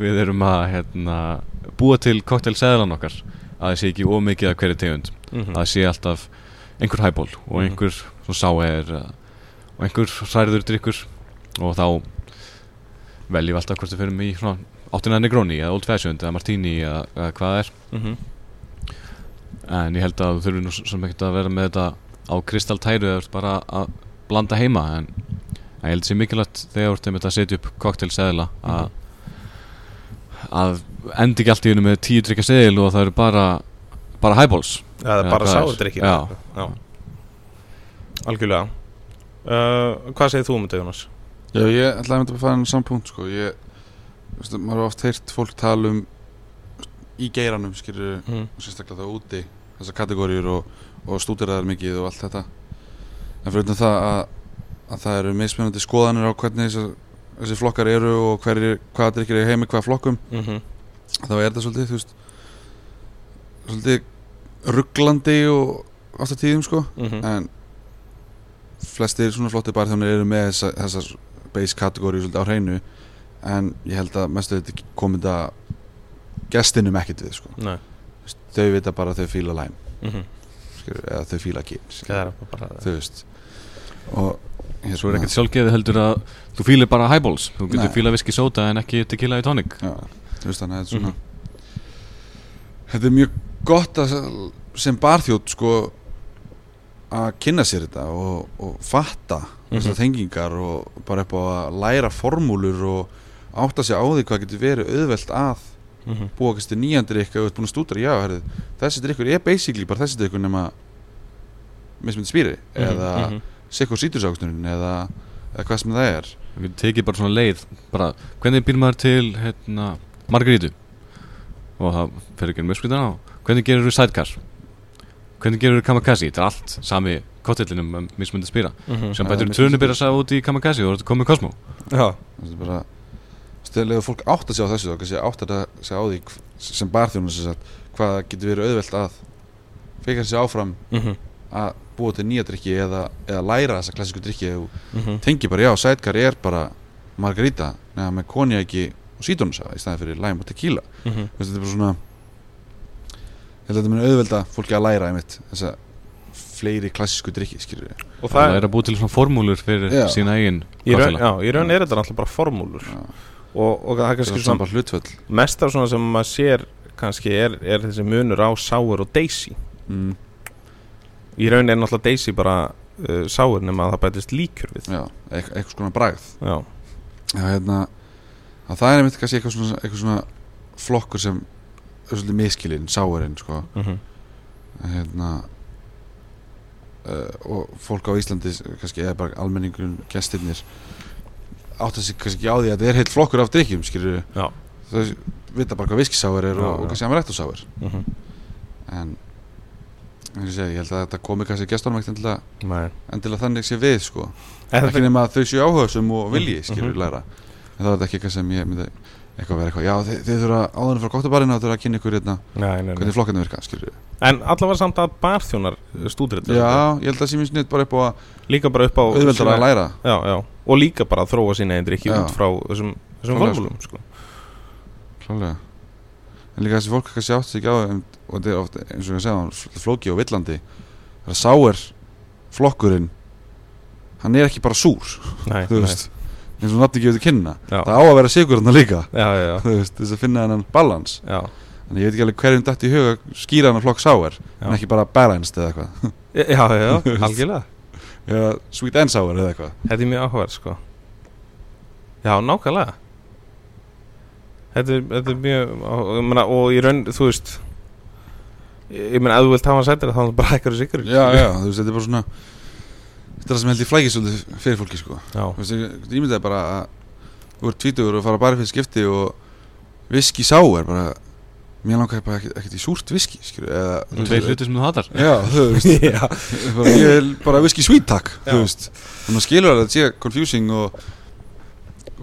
við erum að hérna, búa til koktelseðlan okkar. Að það sé ekki ómikið af hverju tegund. Mm að það sé alltaf einhver hæból og Mhm. einhver svona sáer og einhver hræður drikkur og þá veljum alltaf hvort við fyrir í svona áttina Negroni eða Old Fashioned eða Martini eða, eða hvað það er -hmm. en ég held að þú þurfum nú sem ekkert að vera með þetta á kristaltæru eða bara að blanda heima en, en ég held sér mikilvægt þegar þú ert að setja upp koktelseðla að að endi ekki allt í hennu með tíu drikka seðil og það eru bara bara highballs Það er bara. Já Algjörlega uh, Hvað segir þú um þetta Jónas? Já, ég ætlaði að mynda að fara inn á saman punkt sko. ég, veistu, maður har oft heyrt fólk tala um í geiranum skilur Mm. sérstaklega það úti þessar kategóriur og, og stúdiraðar mikið og allt þetta en fyrir utan það að, að það eru mismunandi skoðanir á hvernig þessar, þessi flokkar eru og hverjir, hvað drikkir er heimi hvaða flokkum Mm -hmm. þá er þetta svolítið veist svolítið rugglandi og aftur tíðum sko Mhm. en flestir svona flotti barþjónir eru með þessa, þessar base kategóri svolítið á hreinu en ég held að mestu þetta komið þetta gestinum ekkert við sko. Nei. Þau vita bara að þau fíla læm mm -hmm. eða þau fíla kyn þau veist. Og hérna, Svo er ekkert sjálfgeði heldur að þú fýlir bara highballs. Þú getur Nei. fýla viski sóta en ekki tequila í tonic. Já, þú veist þannig að þetta er svona Mhm. þetta er mjög gott að sem barþjótt sko að kynna sér þetta og, og fatta þessar Mhm. tengingar og bara upp á að læra formúlur og átta sig á því hvað getur verið auðvelt að mm -hmm. búa kannski til nýjan drikk og búin að stúdra, já, herrið, þessi drikkur er basically bara þessi drikkur nema mismyndi spýri Mhm, eða sikkur sítursáksturinn eða, eða hvað sem það er. Getur tekið bara svona leið bara, Hvernig býr maður til hérna, margarítu? Og það fer ekki um uppskriðan á. Hvernig gerur þú sidecar Hvernig gerur þú kamakazi Þetta er allt sami kottillinum um mismundi spýra Mhm. Sem Já, bætur að sagða út í kamakazi Og komið er bara stöðlega fólk átt að sjá þessu þá kannski átt að sjá á því sem barþjónum sem sagt hvað getur verið auðvelt að feika sér áfram Mhm. að búa til nýja drikki eða, eða læra þessa klassíku drikki og Mhm. tengi bara, já, sætkar er bara margarita, neða með konjaki og sítónusa í staðin fyrir lime og tequila Mhm. Þetta er bara svona ég held að þetta mun auðvelda fólki að læra einmitt þessa fleiri klassísku drikki skilur við Og Það það er að búa til svona formúlur fyrir Já. sína eigin í raun, Já, í raun er þetta náttúrulega bara formúlur. Og, og það er Það kannski er svona saman hlutvöll mest af svona sem maður sér kannski er, er þessi munur á Sour og Daisy. Mm, í raun er náttúrulega Daisy bara uh, Sour nema að það bætist líkjur við. Já, eit- eitthvað svona bragð. Já, Já, hérna að Það er einmitt kannski eitthvað svona, eitthvað svona flokkur sem er svolítið miskilinn, sáurinn sko. mm hérna uh, og fólk á Íslandi kannski eða bara almenningun, gestirnir átt að sig kannski ekki á því að þetta er heilt flokkur af drikkjum, skilur þau vita bara hvað viskisáur er Já, og, og já. kannski amarettosáur mm en eins og ég held að þetta komi kannski gestunum ekkert endilega, endilega þannig sé við sko, En ekki nema þau séu áhugaðsum og vilji, Mhm, skilur mhm. læra. En það er ekki eitthvað sem ég myndi eitthvað vera eitthvað, já þið, þið þurfa áðurinn frá gottubarinn og þurfa að kynna ykkur hérna, hvernig flokkarnir virka, skilur En allavega samt að barþjónar stúdrið já, ég held að sé mjög snitt bara upp á að Líka bara upp á auðveldar að læra. Já, já. Og líka bara að þróa sína einn drikki Já. út frá þessum, þessum formúlum sko. Klálega. En líka þessi fólk kannski átt sig ekki á og þetta er ofta eins og ég segja flóki og villandi. Það er sáir flokkurinn. Hann er ekki bara súr Nei, eins og nafni gefur til kynna. Já. það á að vera sigur hann líka. Já, já, já, þess að finna hennan balans. Já. þannig ég veit ekki alveg hverjum dætt í huga að skýra hann flokk sáir Já. en ekki bara balanced eða eitthvað. Já, já, já, algjörlega. Eða sweet and sour eða eitthvað. Þetta er mjög áhugaverð sko. Já, nákvæmlega. Þetta er, þetta er mjög á- ég meina, Og í raun, þú veist Ég meina, ef þú vilt hafa hann sættir þá er það bara og sigur já já þú veist þetta er bara svona þetta er það sem held ég flækist svolítið fyrir fólki sko. Veist, ég, myndi bara að þú ert tvítugur og fara bara fyrir skipti og viski sá er bara mér langar bara ekkert, í súrt viski eða Tveir hluti sem þú hatar. Já, þú veist, ég vil bara viski Já. þú veist, þannig að skilur að þetta sé confusing og,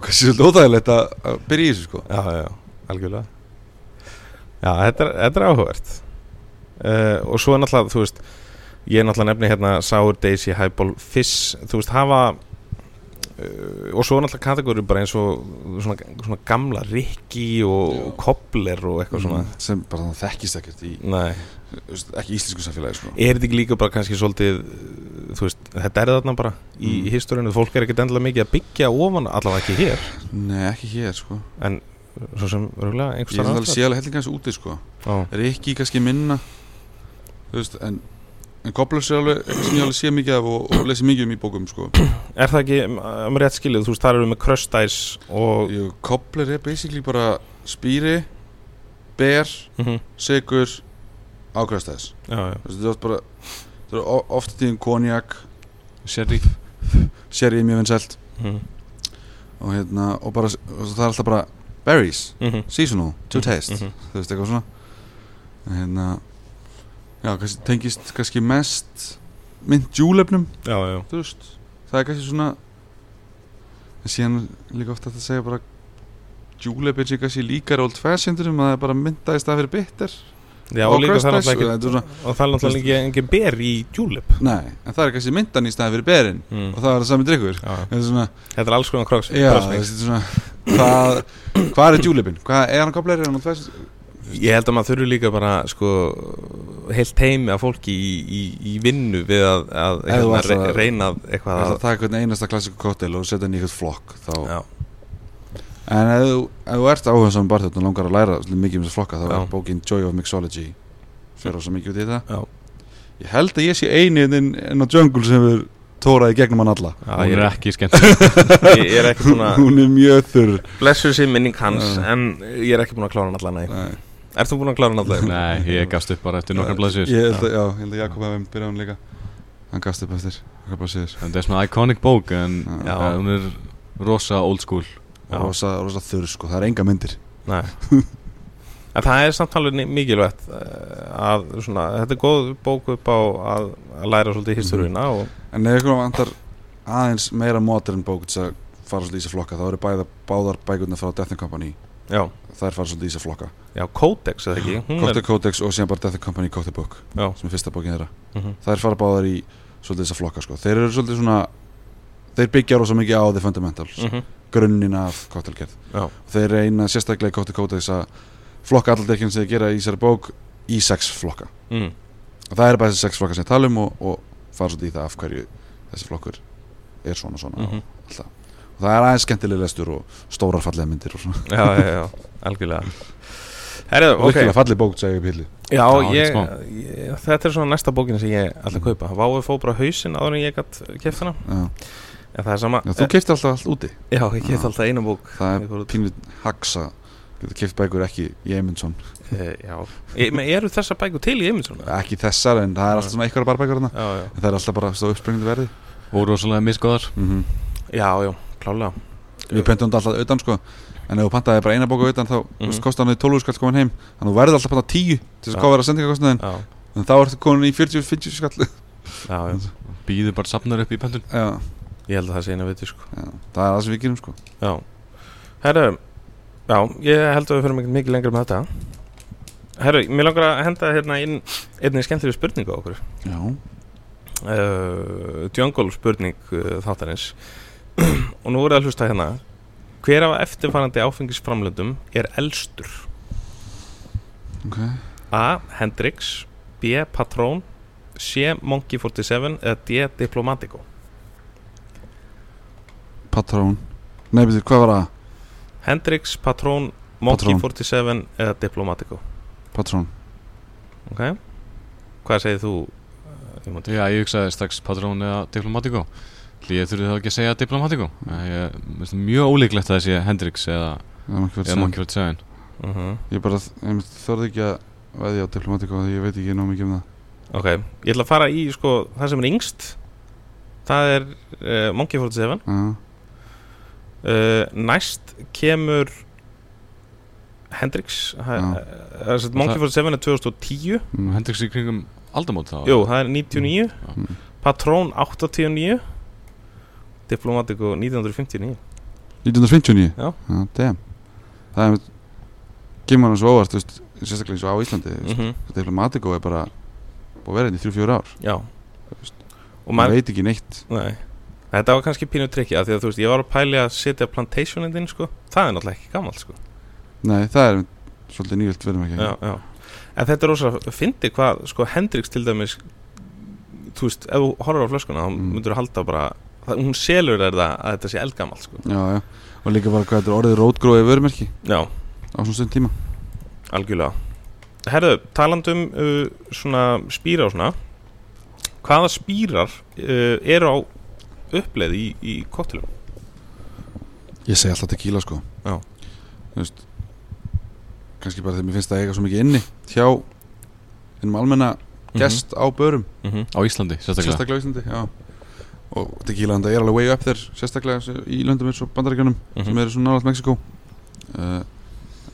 kannski svolítið óþægilegt að, að byrja í þessu sko. Já, já, algjörlega. Já, þetta er, þetta er áhugavert. Uh, Og svo er náttúrulega, þú veist Ég er náttúrulega nefni hérna Sour Daisy, Highball, Fizz Þú veist, hafa uh, Og svo náttúrulega kategóri bara eins og Svona, svona gamla Rikki og, Já. Kobler og eitthvað svona. Mm, sem bara þekkist ekkert í Nei, ekki í íslensku samfélagi sko. Er þetta ekki líka bara kannski svolítið uh, Þú veist, þetta er þarna bara Í Mm. mm. historinu, fólk er ekkert endilega mikið að byggja ofan Allavega ekki hér. Nei, ekki hér sko. En svo sem, röglega, einhvers ég er staðar alveg sé alveg hellinga þessu úti sko. Já, er ekki kannski minna þú veist, en en Goblers er alveg sem ég alveg sé mikið af og, og lesi mikið um í bókum sko. Er það ekki, um rétt skilið, þú veist, það eru með Dice og Jú, Cobbler er basically bara spýri, ber, mm ákvæðastæðis Já, já, Þetta er bara Það er o- oft tíðum konjak, Sherry. Sherry er mjög vinsælt. Mm og hérna, og bara, og það er alltaf bara berries, -hmm. seasonal, to taste. Mhm. þú veist, eitthvað svona. Hérna, já, kannski tengist kannski mest mynd júlefnum, Já, já, veist það er kannski svona en síðan líka ofta að segja bara júlefin sé kannski líkar old fashioned um að það er bara mynda í stað fyrir bitter. Já Og og líka það er náttúrulega ekki það er engin ber í julep Nei, en það er kannski myndan í staðin fyrir berin. Mm. og það er það sami drikkur Þetta er alls konar kroks Hvað, er julipin? Hvað er hann kopleiri? Er? Ég held að maður þurfi líka bara sko, heilt heimi af fólki í, í, í vinnu við að, að hérna, ætlar að- re reynað eitthvað Það er að, að taka hvern einasta klassíku kóttel og setja hann í eitthvað flokk þá. já, En ef þú, ef þú ert áhuga saman barþjótt og langar að læra mikið um þessu flokka þá Já. er bókin Joy of Mixology fyrir rosa mikið út í þetta Já. Ég held að ég sé eini inn, inn á Jungle sem er tóraði gegnum hann alla já Hún er er, ekki skemmtileg ég er ekki búin að Hún er mjög þurr blessu sér minning hans Já. en ég er ekki búin að klára hann allan nei. Ert þú búin að klára allan? Nei, ég gafst upp bara eftir nokkar blaðsir Ég held að, já, ég held að Jakob hefði byrjað hann líka. Hann gafst upp eftir nokkrar blaðsíður. Þetta er svona iconic bók en Já. hún er rosa old school. Rosa, rosa þurr sko, það er enga myndir. Nei. En það er samt alveg ni- mikilvægt eh, að svona, þetta er góð bók upp á að, að læra svolítið historiuna og En ef ykkur vantar aðeins meira modern bók til að fara svolítið í þessa flokka þá eru bæða báðar bækurnar frá Death and Company. Já, þær fara svolítið í þessa flokka já, Codex eða ekki Cocktail Codex og síðan bara Death Company Cocktail Book Já. sem er fyrsta bókin þeirra Mhm. þær fara báðar í svolítið þessa flokka sko. þeir eru svolítið svona þeir byggja rosa mikið á the fundamentals Mhm. grunnin af cocktailgerð þeir reyna sérstaklega í Cocktail Codex að flokka allar dekkin sem þeir gera í þessari bók í sex flokka mm. og það er bara þessi sex flokka sem ég tala um og, og fara svolítið í það af hverju þessi flokkur er svona svona Mhm. og alltaf og það er aðeins skemmtileg lestur og stórar fallega myndir og svona. Já, já, já, algjörlega. Herðu, og ok. Virkilega falleg bók, segja ég pilli Já, Já, ég, ég, þetta er svona næsta bókin sem ég ætla að kaupa. Váið fóð bara hausinn áður en ég gætt keft hana. Já, En það er sama. Já þú keiftir alltaf allt úti. Já, ég keft Já. alltaf eina bók. Það er pínu haksa Getur keift bækur ekki í Eymundsson Eh, Já, e, men eru þessar bækur til í Eymundsson? Ekki þessar en það er alltaf svona eitthvað bara bækur hana Já, já, En það er alltaf bara stóð uppspringandi verði. Og rosalega misgóðar. Mm já, já, klálega. Við pentum þetta alltaf utan sko. En ef þú pantaði bara eina bóku utan þá mm. -hmm. kostar hann í 12 skall komin heim. Þannig að þú verður alltaf að panta 10 til þess að kofara sendingakostnaðin En þá ertu komin í 40-50 skall. Já, já, býður bara safnar upp í pöntun. Já, ég held að það sé eina viti sko. Já, það er það sem við gerum sko. Já, herru Já, ég held að við fyrir mikið, lengra með þetta. Herru, mér langar að henda hérna inn einnig skemmtileg spurningu á okkur. Já, uh, Jungle spurning uh, þáttarins og nú er að hlusta hérna hver af eftirfarandi áfengisframlöndum er elstur? ok A. Hendrix B. Patrón C. Monkey 47 eða D. Diplomatico Patrón Nei, betur, hvað var það? Hendrix, Patrón, Monkey Patrón. 47 eða Diplomatico Patrón ok hvað segir þú uh, Jómundur? Já, ég hugsaði strax Patrón eða Diplomatiko Ég þurfi þá ekki að segja finnst mjög ólíklegt að það sé Hendrix eða, er Monkey 47 Uh -huh. Ég bara, þorði ekki að veðja á diplomatíku því ég veit ekki nóg mikið um það. Ok, ég ætla að fara í sko, það sem er yngst. Það er uh, Monkey 47 Já, uh, næst kemur Hendrix. Ha, Já. uh, uh, Monkey 47 er 2010 mm. Hendrix í kringum aldamót þá jú, það er 99 Mm. Patrón 89 Diplomatico 1959 1959 Já. damn Það er Kemur hann svo óvart, veist, sérstaklega eins og á Íslandi mm mm -hmm. Diplomatíku er bara búið að vera hérna í 3-4 ár já veist, og maður veit ekki neitt Nei. Þetta var kannski pínu trikki af því að þú veist, ég var að pæli að setja plantationin inn sko, það er náttúrulega ekki gammalt sko. Nei, það er svolítið nýjöld verðum ekki já, já. En þetta er rosa, fyndi hvað sko Hendrix til dæmis þú veist, ef þú horfir á flöskuna þá Mm. myndur þú halda bara, það, hún selur er það að þetta sé eldgamalt sko. já, já Og líka bara hvað þetta er orðið rótgróið vörumerki Já, á svona stund tíma algjörlega Herðu, talandum uh, svona spýra og svona hvaða spýrar uh, eru á uppleið í, í koktelum? Ég segi alltaf tequila sko Já. Þú veist kannski bara þegar mér finnst það eiga svo mikið inni hjá innum almenna gest á börum mm -hmm. Á Íslandi, sérstaklega sérstaklega á Íslandi já. Og tequila er alveg way up þér sérstaklega í löndum eins og bandaríkjunum sem eru svona nálægt Mexiko uh,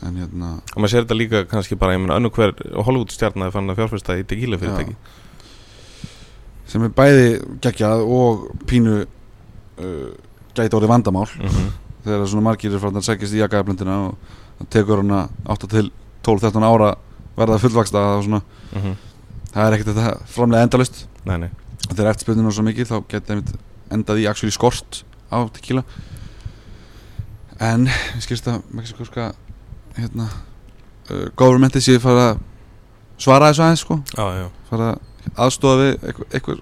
en hérna og maður sér þetta líka kannski bara, ég meina, önnu hver Hollywood stjarnaði fann að fjárfesta í tequila fyrirtæki sem er bæði geggjað og pínu uh, gæti orðið vandamál. Mm -hmm. þegar svona margir er frá að sækjast í jakaðablendina og það tekur hana 8 til 12-13 ára verða fullvaksta og svona. Það er ekkert þetta framlega endalust Nei, nei, þegar eftirspurninu er svo mikið þá geti einmitt endað í actually skort á tequila. En við skilst að mexikorska hérna uh, governmenti séu fara að svara þessu aðeins sko. Já, já. Fara að aðstofa við eitthvað, eitthvað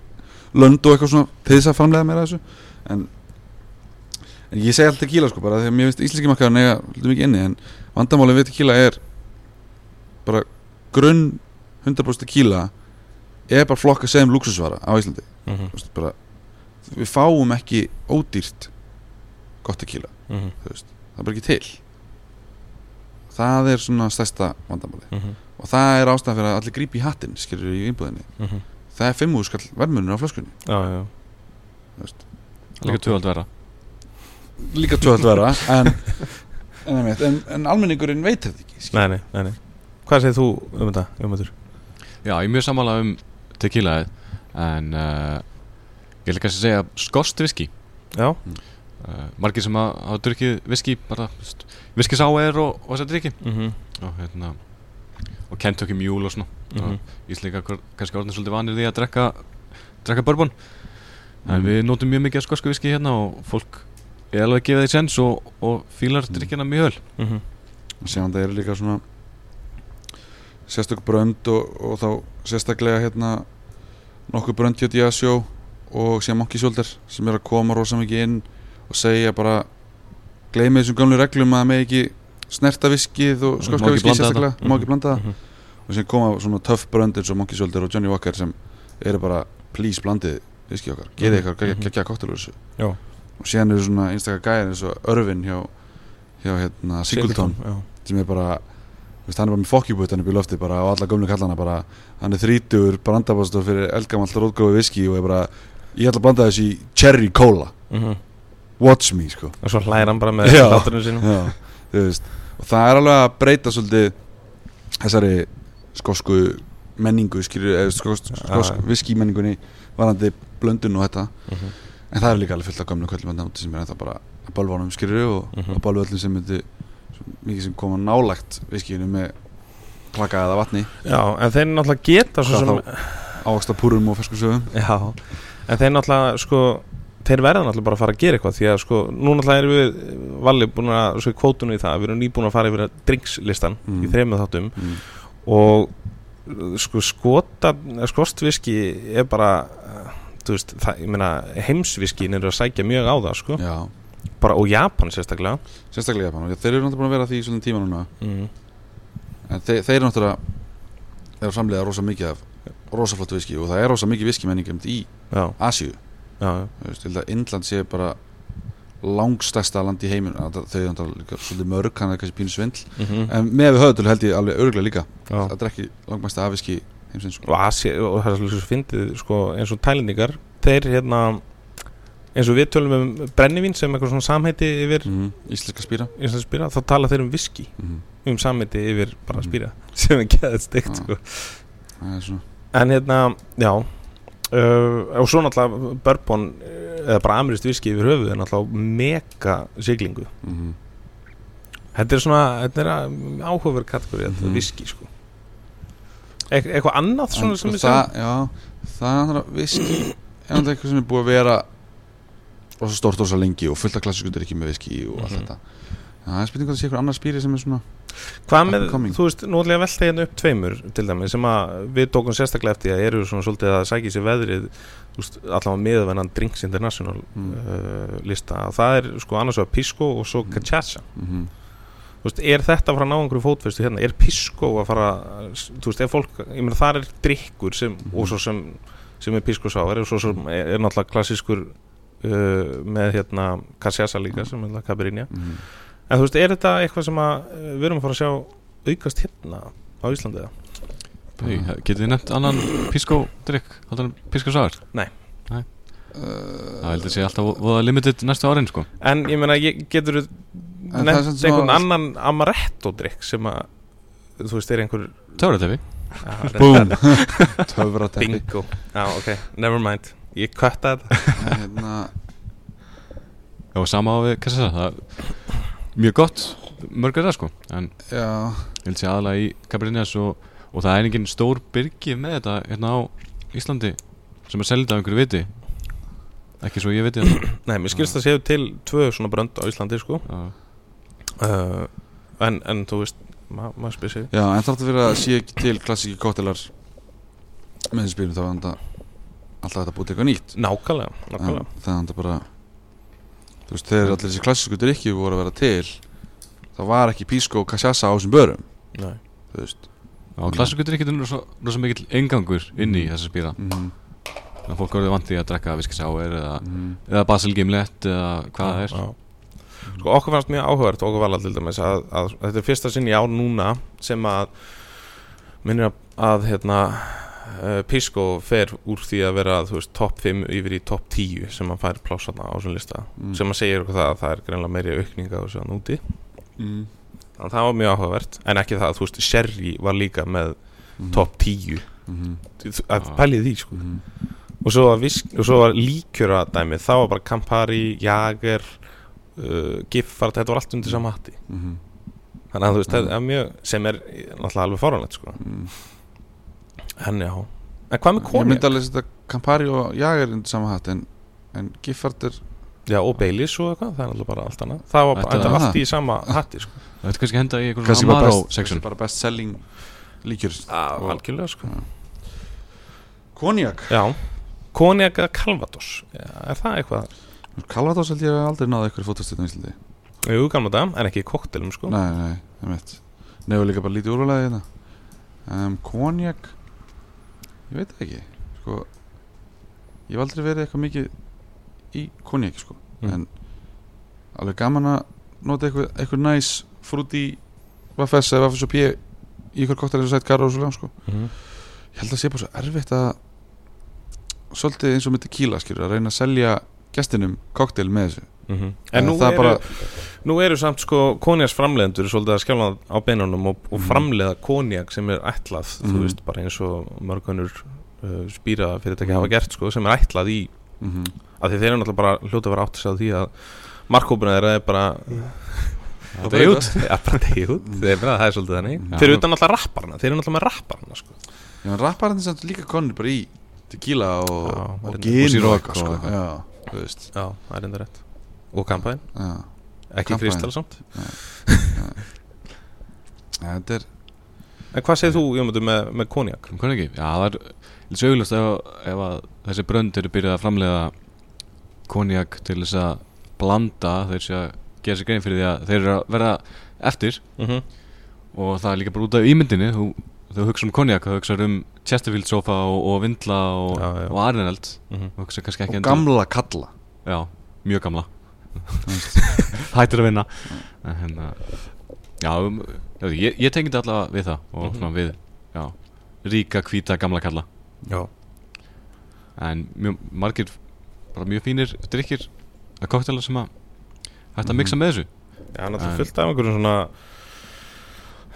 lönd og eitthvað svona til þess að framlega meira þessu. En, en ég segi alltaf tequila sko bara að mér finnst íslenski makkaðan eiga hlutum ekki inni en vandamálið við tequila er bara grunn 100% tequila er bara flokka sem luxusvara á Íslandi. Mm Þú veist, bara, við fáum ekki ódýrt gott tequila -hmm. þú veist, það er bara ekki til. Það er svona stærsta vandamáli Mm -hmm. og það er ástæðan fyrir að allir grípi í hattinn skilur í innbúðinni. Það er 5 skall verðmunur á flöskunni. Já, já, þú veist. Líka tvöld vera líka tvöld vera en, en, einmitt, en, en almenningurinn veit þetta ekki nei, nei, nei, nei. Hvað segir þú um þetta, Jómatur? Já, ég er mjög sammála um tequila En uh, ég vil kannski segja skost viski já, uh, Margir sem að hafa drukkið viski bara viski sáir og, og þessar drikki mm -hmm. og hérna og Kentucky Mule og svona Mm og Íslinga kannski orðin svolítið vanir því að drekka drekka bourbon en Mm. við notum mjög mikið af skosku viski hérna og fólk er alveg að gefa því sens og, og fílar Mm. drikkjana mjög vel mm -hmm. og séðan það eru líka svona sérstök brönd og, og þá sérstaklega hérna nokkuð brönd hjá Diasjó og síðan Monkey Shoulder sem er að koma rosa mikið inn og segja bara gleymi þessum gamlu reglum að með ekki snerta viskið og skoska ekki viskið sérstaklega má ekki blanda það Mhm. og sem koma svona töff brönd eins og Monkey Shoulder og Johnny Walker sem eru bara please blandið viskið okkar gerið Mhm. eitthvað Mhm. geggja koktelur þessu Já. og síðan eru svona einstakar gæðir eins og Örvin hjá, hjá hérna Singleton sem er bara veist, hann er bara með fokkjúbutan upp í lofti bara á alla gömlu kallana bara hann er þrítur brandabástor fyrir eldgamalt rótgófi viski og er bara ég ætla að blanda þessu í cherry cola Mhm. watch me sko og svo hlæðir hann bara með Já. hláturinn sínum Já, veist og það er alveg að breyta svolítið þessari skosku menningu skilur, skosk, skosk Já. viski menningunni varandi blöndun og þetta Mhm. en það er líka alveg fullt af að nátti sem er ennþá bara að bölva skilur og, Mhm. og bölva öllum sem myndi mikið sem koma nálægt viskinu með klaka eða vatni. Já, en þeir náttúrulega geta ávaksta púrum og fersku sögum. Já, en þeir náttúrulega sko, þeir verða náttúrulega bara að fara að gera eitthvað því að sko, nú náttúrulega erum við valli búin að, svo í kvótunum í það við erum nýbúin að fara yfir drinkslistan Mm. í þreymið þáttum. Mm. og sko skota skostviski er bara veist, það, ég meina heimsviskin eru að sækja mjög á það sko. Já, bara, og Japan sérstaklega. Sérstaklega Japan þeir eru náttúrulega búin að vera því í svolítið tíma núna. Mm. en þeir, þeir eru náttúrulega eru framlega rosa mikið af rosa flott viski og það er rosa mikið viski menning í að Indland sé bara langstæsta land í heimin þau er náttúrulega svolítið mörg hann er kannski pínu svindl. Mm en með við höfðutölu held ég alveg örgulega líka. Já. það er ekki langmæsta afviski heimsins. Og, Asi, og það er svolítið svo fyndið sko, eins og tælendingar þeir hérna eins og við tölum um brennivín sem eitthvað svona samheiti yfir mm. Íslenska spýra spýra, þá tala þeir um viski mm. um samheiti yfir bara Mhm. spýra sem er geðið steikt Já. sko. er en hérna, já uh, og svo náttúrulega bourbon uh, eða bara amirist viski yfir höfuð er náttúrulega mega siglingu mm. þetta er svona, þetta er áhugaverð kategóri þetta Mhm. viski sko e eitthvað annað svona En sem við það, já, það er náttúrulega viski er náttúrulega eitthvað sem er búið að vera rosa stórt rosa lengi og fullt af klassísku drikki með viski og allt Mhm. þetta það er spurning hvað það sé eitthvað annar spýri sem er svona Hvað með, coming. þú veist, nú ætla ég að velta hérna upp tveimur til dæmi sem að við tókum sérstaklega eftir að eru svona svolítið að sækja sér veðrið veist, allavega miðvennan Drinks International Mm. uh, lista og það er sko annars vegar Pisco og svo Mm. Cachaça mm þú veist, er þetta að fara að ná einhverju fótfestu hérna, er Pisco að fara þú veist, ef fólk, ég meina það er drikkur sem, Mhm. og svo sem sem er Pisco sá, er, svo er, er náttúrulega klassískur uh, með hérna Cachaça líka sem það Cabernet -hmm. En þú veist, er þetta eitthvað sem að uh, við erum að fara að sjá aukast hérna á Íslandi eða? Hey, Getið þið nefnt annan Pisco drikk Haldur en Pisco Sour? Það heldur sé alltaf voða limited næstu árin sko. En ég meina, ég, getur þú nefnt einhvern annan amaretto-drykk sem að þú veist, er einhver Töfratefi Búm Töfra teppi Bingo. Já, ok, never mind Ég kvötta þetta. Hérna, Já, sama á við, hvað sé það? það er Mjög gott, mörg er það sko. En Já. ég held sé aðalega í Cabernet og, og það er engin stór byrgi með þetta hérna á Íslandi sem er selda af einhverju viti. Ekki svo ég viti það. Nei, mér skilst það séu til tvö svona brönd á Íslandi, sko. Uh, en, en þú veist, ma maður spyr sig. Já, en þáttu fyrir að sé ekki til klassíki kótelar með þessum spýrum þá er þetta alltaf þetta búið til eitthvað nýtt. Nákvæmlega, en nákvæmlega. það er þetta bara þú veist, þegar allir þessi klassísku drikki voru að vera til þá var ekki písko og kassjassa á þessum börum. Nei. þú veist. Já klassikutur er rosa mikill engangur inn í þessa spýra mm -hmm. Þannig að fólk voruð vant því að drekka viskisáir eða, Mm eða Basil Gimlet eða hvað það er. Já. Sko okkur fannst mjög áhugavert okkur vala til dæmis að, að þetta er fyrsta sinni í ár núna sem að minnir að, að hérna uh, Pisco fer úr því að vera top 5 yfir í top 10 sem að fær plásarna á svona lista Mm. sem að segja okkur það að það er greinlega meiri aukning á þessu að núti mm. þannig að það var mjög áhugavert en ekki það að þú veist Sherry var líka með Mhm. top 10 Mhm. að pælið því sko Mhm. og svo var, visk, og svo var líkjöra dæmið það var bara Campari, Jager uh, Giffard, þetta var allt undir sama hatti Mhm. þannig að þú veist, Mhm. þetta er mjög sem er náttúrulega alveg fórhænlegt sko. En já, en hvað með Ég konjak? myndi alveg setja Campari og Jager undir sama hatt en, en Giffard er já, og Baileys og eitthvað, það er náttúrulega bara allt annað. Það var bara, Þetta- þetta var allt í sama hatti sko. Það veit kannski henda í einhverjum kannski bara, Amaro best, section bara best selling líkjur. Algjörlega sko. Konjak já, konjak eða Calvados. Er það eitthvað? Calvados held ég að aldrei náði eitthvað fótastöðum í Íslandi. Jú, gamla dag, en ekki í koktelum sko. Nei, nei, ég veit Nefnir líka bara lítið úrvalega hérna. Um, Konjak Ég veit það ekki sko, Ég hef aldrei verið eitthvað mikið í konjaki sko. Mm. En alveg gaman að nota eitthvað, eitthvað næs frút í Vaffes eða Vaffes og P í ykkur koktel eins og sætt Garra og svo sko. Mhm. Ég held að sé bara svo erfitt að svolítið eins og með tequila skilur að reyna að selja gestinum koktel með þessu Mhm. En nú það eru, bara- nú eru samt sko konjaks framleiðendur svolítið að skjála á beinunum og, og Mhm. framleiða konjak sem er ætlað, þú Mhm. veist, bara eins og mörgunur uh, spýra fyrirtæki hafa gert sko, sem er ætlað í, mm -hmm. af því þeir eru náttúrulega bara hljóta að vera átt að segja því að markkópuna þeirra er bara Það er út það er svolítið þannig þeir eru utan alltaf rapparna, þeir eru náttúrulega með rapparna sko. Rapparinn samt líka konur bara í tequila og, og gin Og sírók eitthvað, sko. Þú veist. Já, það er enda rétt. Og kampaðin, ekki kristal samt? Þetta er En hvað segir þú, Jómundur, með, með konjak? Hvað ekki? Já, það er lítið sögulegt ef, ef að þessi brönd eru byrjað að framleiða konjak til þess að blanda þeir sé að gera sér grein fyrir því að þeir eru að vera eftir. Mm og það er líka bara út af ímyndinni þú, þú hugsa um konjak, þú hugsa um Chesterfield sofa og, og Vindla og, og -hmm. hugsa kannski ekki og endur- gamla kalla. Já, mjög gamla. Hættir að vinna. En hérna Já, um, já ég, ég tengi þetta allavega við það og Mhm. svona við já, ríka, hvíta, gamla kalla. Já. En mjög, margir bara mjög fínir drikkir að koktela sem að hægt að mixa með þessu. Já, náttúrulega fullt af einhverjum svona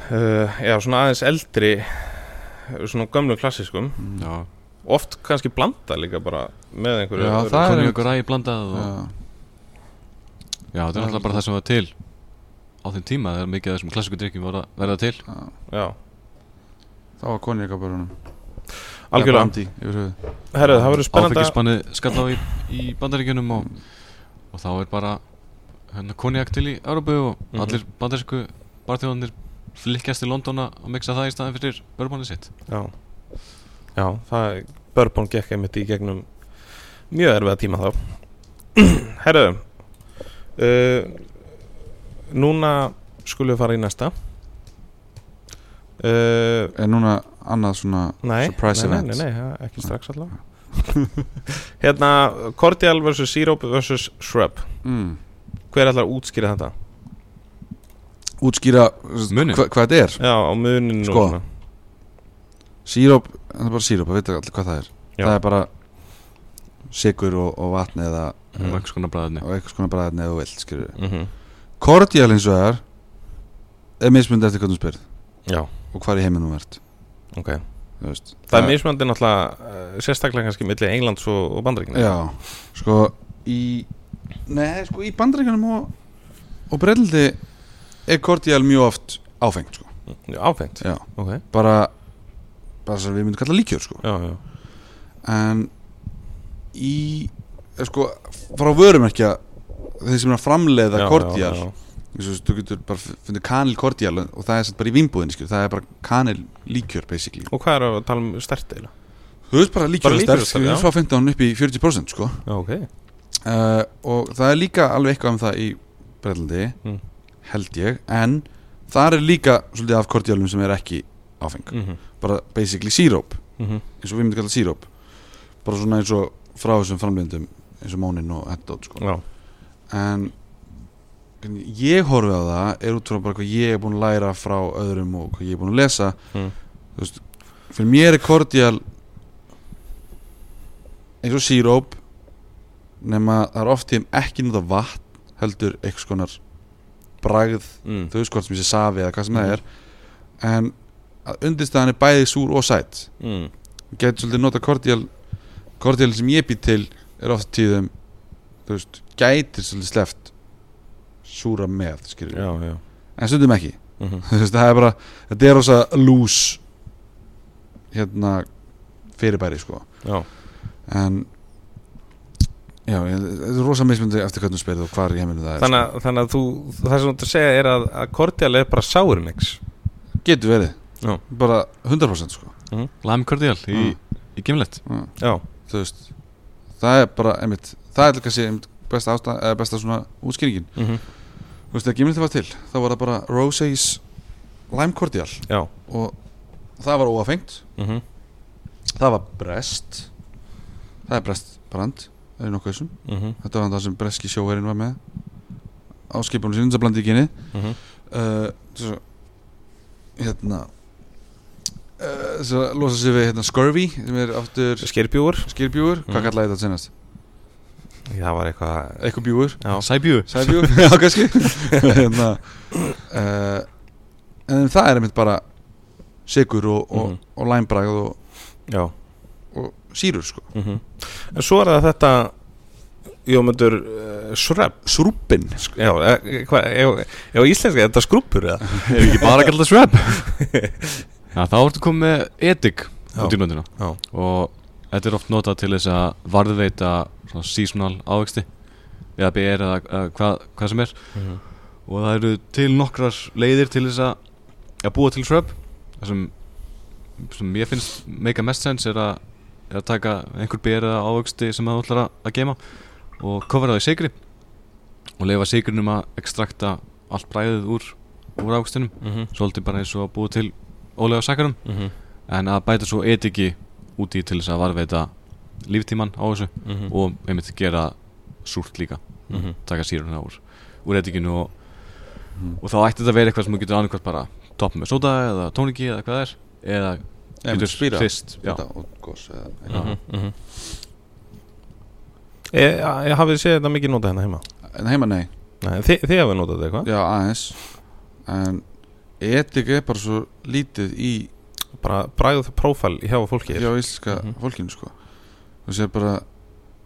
uh, Já, svona aðeins eldri Svona gömlu klassiskum Já, Oft kannski blanda líka bara Með einhverju Já, öðru. það er og ræði blandað og, Já, Já, þetta er alltaf bara það sem var til á þeim tíma þegar mikið af þessum klassíku drikkjum var að verða til. Já. Já, Það var honum algjörlega. Herðu, það verður spennandi að- Áfengisbannið skall á í, í bandaríkjunum og, og þá er bara hérna, konjak til í Európu og Mhm. allir bandarísku barþjóðanir flikkjast til London að mixa það í staðin fyrir börbánið sitt Já, já það Bourbon gekk einmitt í gegnum Mjög erfiða tíma þá Herðu uh, Núna skulum við fara í næsta uh, Er núna annað svona Nei, surprise nei, event nei, nei, nei, ekki strax allavega Hérna, Cordial vs. Syrup vs. Shrub mm. Hver ætlar að útskýra þetta? Útskýra hva, hvað þetta er. Já, á muninu Sko. Síróp, það er bara síróp, það veit allir hvað það er. Já. Það er bara Sigur og, og vatni eða og einhvers konar bræðinni og eitthvað skona bræðni eða vilt skilur mm Cordial eins og það er er mismundi eftir hvernig þú spyrð Já, og hvar í heiminum ert. Ok. Veist. Það er mismöndi náttúrulega uh, sérstaklega kannski milli Englands og, og Bandaríkina Já, sko í Nei, sko í bandaríkjunum og, og breyðldi er Cordial mjög oft áfengt sko. Áfengt, Já, ok bara bara sem við myndum kalla líkjör sko. Já, já, en í eh, sko, frá vörumerkja þeir sem er að framleiða og þú getur bara fundið kanil Cordial og það er satt bara í vínbúðinni skilur. það er bara kanil líkjör basically Og hvað er að tala um stert eða? þú veist bara líkjör er sterk, er sterk, já. frá 15 upp í 40% sko. Já, ok uh, og það er líka alveg eitthvað um það í Breitlandi Mm. Held ég en það er líka svolítið af Cordialum sem er ekki áfeng mm -hmm. bara basically síróp Mm eins og við myndum kalla síróp bara svona eins og frá þessum framlindum eins og mónin og endótt sko. Já, en ég horfi á það er út frá bara hvað ég er búin að læra frá öðrum og hvað ég er búin að lesa Mm. þú veist, fyrir mér er kordial eins og síróp nema það er oft tím ekki nota vatn heldur eitthvað skonar bragð, mm. þú veist hvort sem ég sé safi eða hvað sem það er. En að undirstaðan er bæði súr og sætt Mm. getur svolítið nota kordial kordial sem ég býr til er oft tíðum þú veist, gætir svolítið sleft súra með, skilur Já, já. En stundum ekki. Mm -hmm. Þú veist, það er bara, þetta er rosa lús hérna fyrirbæri sko. Já, en já, þetta er rosa mismundi eftir hvernig þú spyrir og hvar í heiminu það er þannig, að- þannig að þú Það sem þú ert að segja er að, að Cordial er bara sourmix sko. getur verið, Já. bara 100% sko. Lime Cordial í, Mm. í Gimlet. Já. Já, þú veist það er bara, einmitt, það er kannski einmitt besta, ástæð, eða besta svona útskýringin. Mm Þú veist, þegar gimliti var til þá var það bara Rosé's Lime Cordial. Já. Og það var óafengt. Mm það var Brest. Það er Brest brand er nokkuð þessum -hmm. þetta var það sem breski sjóherinn var með. Á skipunum sinni, það blandi ekki inni Mhm. uh, svo, hérna uh, að losa sig við hérna, scurvy sem er aftur Skerbjúur skýrbjúur, hvað Mhm. kallaði þetta senast? Það var eitthvað eitthvað bjúur, Já. Sæbjú sæbjúur já kannski. Hérna, uh, en það er einmitt bara sigur og, og, Mhm. og læmbræð og, Já sírur sko mm En svo er það þetta Jómundur uh, Srúppin Já, eh, hvað, ef ef á íslenska er þetta skrúpur eða? Ef ekki bara að kalla það Já, þá ertu komið Já. út í nöndina Já. Og þetta er oft notað til þess að varðveita svona seasonal ávexti eða ber eða eða hvað, hvað sem er Mhm. og það eru til nokkrar leiðir til þess að, að búa til shrub það sem, sem ég finnst meika mest sens er að, er að taka einhver ber eða ávexti sem það ætlar að, gema og kofra það í sigri og leifa sigrinum að ekstrakta allt bræðið úr, úr ávextinum Mhm. svolítið bara eins og að búa til ólega sakarum Mhm. en að bæta svo etiki úti til þess að varveita líftíman á þessu Mhm. og einmitt gera súrt líka Mhm. taka síruna úr, úr etikinu og, Mhm. og þá ætti þetta að vera eitthvað sem þú getur annarkvæmt bara topp með sóda eða tóniki eða hvað það er eða getur gos eða eitthvað. Mhm. Mhm. Ég, ég hafið séð þetta mikið notað hérna heima En heima nei, Nei, þið, þið hafið notað þetta eitthvað já aðeins En etik er bara svo lítið í Bara bræðu það prófæl hjá fólki hjá íslenska Mhm. fólkinu sko Þú sér bara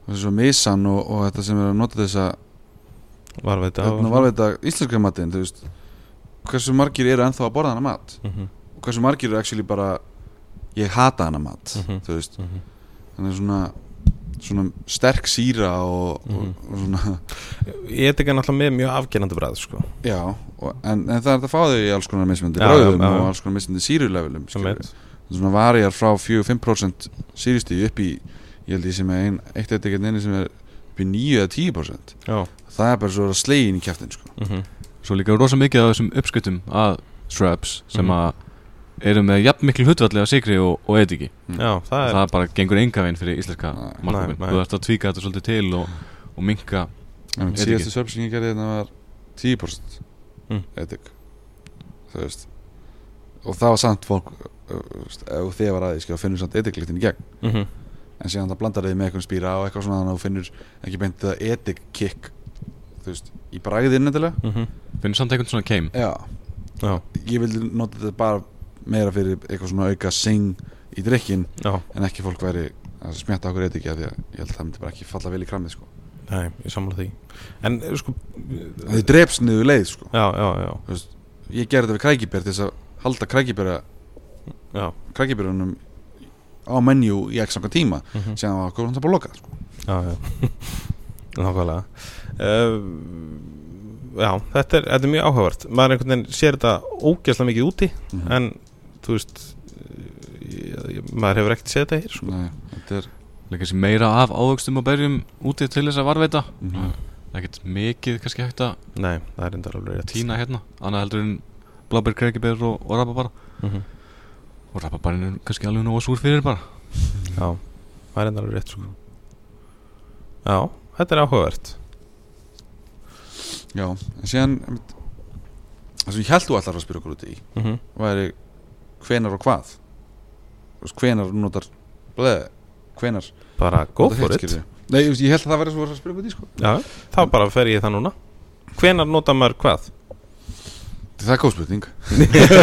þessu misan og, og þetta sem er að nota þess að Var við þetta Þetta var þetta íslenska matinn Þú veist Hversu margir eru ennþá að borða hana mat Mhm. Og hversu margir eru actually bara Ég hata hana mat Mhm. Þú veist Mhm. Þannig að svona Svona sterk síra og, Mhm. og, og svona Ég er ekki náttúrulega með mjög afgerandi bræð sko. Já og, en, en það er þetta að fá þau í alls konar mismyndi Já, bröðum já, já, já. og alls konar mismyndi sírulevelum svona varjar frá 4-5% síristíð upp í ég held ég sem er ein, eitt eitt ekkert einu sem er upp í 9 eða 10% Já það er bara svo að slegin í kjæftin sko. Mhm. svo líka rosa mikið af þessum uppskriftum að shrubs sem Mhm. að eru með jafn miklu hlutvalli af sigri og, og etiki Já, það er það bara gengur enga veginn fyrir íslenska nei. þú ert að tvíka þetta svolítið til og, og minka en Edik. síðastu ég gerði þetta var 10% Mm. edik þú veist og það var samt fólk uh, ef þið var aðeins að finnur samt ediklitin í gegn Mhm. en síðan það blandar þið með eitthvað spýra og eitthvað svona þannig að þú finnur ekki beint það edik kick þú veist, í bragðin endilega Mhm. finnur samt einhvern svona keim já, Já, ég vildi nota þetta bara meira fyrir eitthvað svona auka sing í drikkin já, en ekki fólk væri að smjatta okkur eitthvað ekki að ég held að það myndi bara ekki falla vel í kramið sko. nei, ég samla því En eh, sko það er dreps niður leið sko. Já, já, já, Þú veist, ég gerði þetta við krækibér til þess að halda krækibér krækibérunum á menju í ekki samkvæm tíma Mhm. síðan var okkur hann bara lokað sko. Já, já Nákvæmlega uh, Já, þetta er, þetta er mjög áhugavert Maður einhvern veginn sér þetta ógeðslega mikið úti Mhm. En, þú veist ég, Maður hefur ekkert séð þetta hér sko. Nei, þetta er líka sér meira af ávöxtum og berjum úti til þess að varveita Mhm. ekkert mikið kannski hægt að Nei, það er enda alveg rétt tína hérna annað heldur en blábær, krekibær og, og rababara Mhm. og rababarinn er kannski alveg nóga súr fyrir bara Já, það er enda alveg rétt sko. Já, þetta er áhugavert já, en síðan það sem ég held þú allar að spyrja okkur út í mm -hmm. væri hvenar og hvað hvenar notar bleð, hvenar Bara go notar for it. Nei, ég held að það væri svo að spyrja út í sko. Já, þá bara fer ég það núna Hvenar nota maður hvað? Það er góð spurning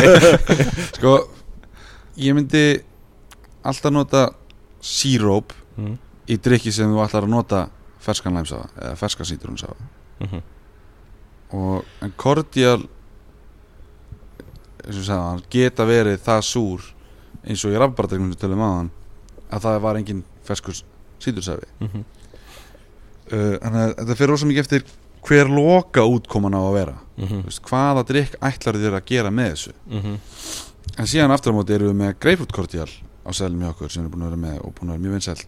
Sko Ég myndi alltaf nota síróp Mm. í drikki sem þú ætlar að nota ferskan læmsafa eða ferskan sítrunsafa Mm -hmm. og en kordial sagði hann geta verið það súr eins og ég rafbardregnum sem tölum aðan að það var engin ferskur sítrunsafi Mhm. uh, þannig að þetta fyrir rosa mikið eftir hver loka útkoman á að vera Mhm. Þú veist, hvaða drikk ætlar þér að gera með þessu Mhm. En síðan aftur á móti erum við með Greyfruit Cordial á hjá okkur sem er búin að vera með og búin að vera mjög vinsælt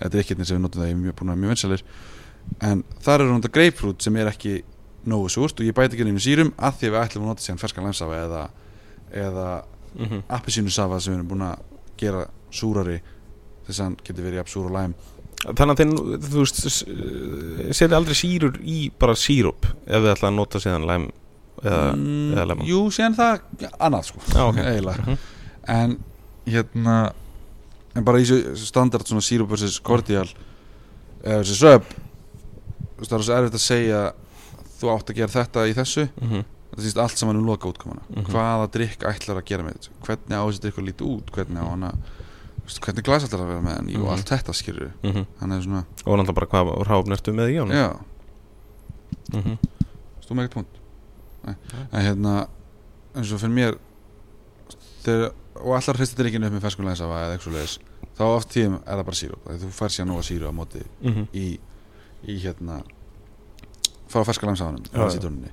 Þetta er ekkert sem við notum það, er mjög búin að vera mjög vinsælir En þar eru þetta Greyfruit sem er ekki nógu súrt og ég bæti ekki neina sírum að því að við ætlum að nota síðan ferskan læmsafa eða, eða Mhm. appisínu safa sem við erum búin að gera súrari þess að hann getur verið jafn súr og læm Þannig að þú veist s- setja aldrei sírur í bara sírup ef við ætla að nota síðan læm eða, eða lemon Mm, Jú, síðan það annað sko Já, ok. eiginlega Mhm. en hérna en bara í þessu standard svona sírup versus kordial eða versus söp það er svo erfitt að segja þú átt að gera þetta í þessu Mhm. Það sýst allt saman um loka útkomuna Mhm. hvaða drikk ætlar að gera með þetta hvernig á þessi drikk að líti út hvernig á hana hvernig glas ætlar að vera með hann Mhm. og allt þetta skilur Mhm. hann er svona, Og náttúrulega bara hvað ráfn ertu með í honum já, Mhm. stú með ekkert punkt en hérna eins og fyrir mér þegar, og allar hristi drikkinu upp með ferskun lænsafa eða eitthvað leis þá oft tíðum er það bara sírup þú fær sér nóga síru á móti Mhm. í, í hérna frá ferska sítrónunni.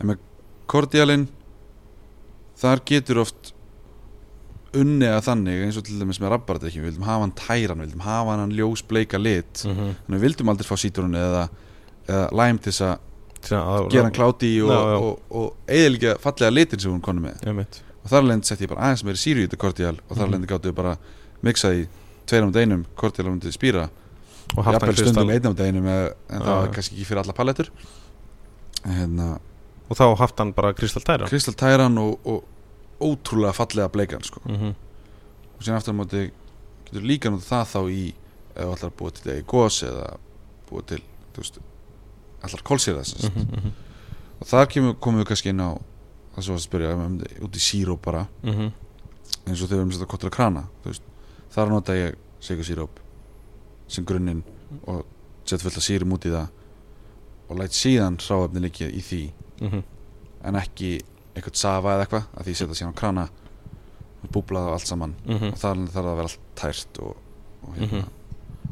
en með kordialinn þar getur oft unni að þannig eins og til dæmis með rabbardrykki við vildum hafa hann tæran, við vildum hafa hann ljós bleika lit. Mhm. þannig við vildum aldrei fá sítrónu eða, eða læm til þess að gera hann kláti og, já. og, og eðilega fallega litin sem hún konu með. Og þar alveg sett ég bara aðeins meiri síru í þetta kordial og þar Mhm. alveg gáttu við bara miksað í tveir á einum kordial á myndi spýra Og jafnvel stundum einum en Já, það var kannski ekki fyrir alla palettur. En hérna Og þá haft hann bara kristall tæra kristal tæran og, og ótrúlega fallega bleikan sko. Mhm. og síðan aftur á móti getur líka notað það þá í ætlar að búa til í gos eða búa til, veist allar kólsýra þess Mhm, mhm, og þar kemur, komum við kannski inn á það sem var að spyrja um, út í síróp bara mhm. eins og þegar við erum að setja kottur að krana veist, þar nota ég sigur síróp sem grunninn og set fullt af sírum út í það og læt síðan hráefni líka í því Mhm. en ekki eitthvað safa eða eitthvað að því setja síðan á krana og búblað og allt saman Mhm. og þar þarf það að vera allt tært og, og, hérna, Mhm.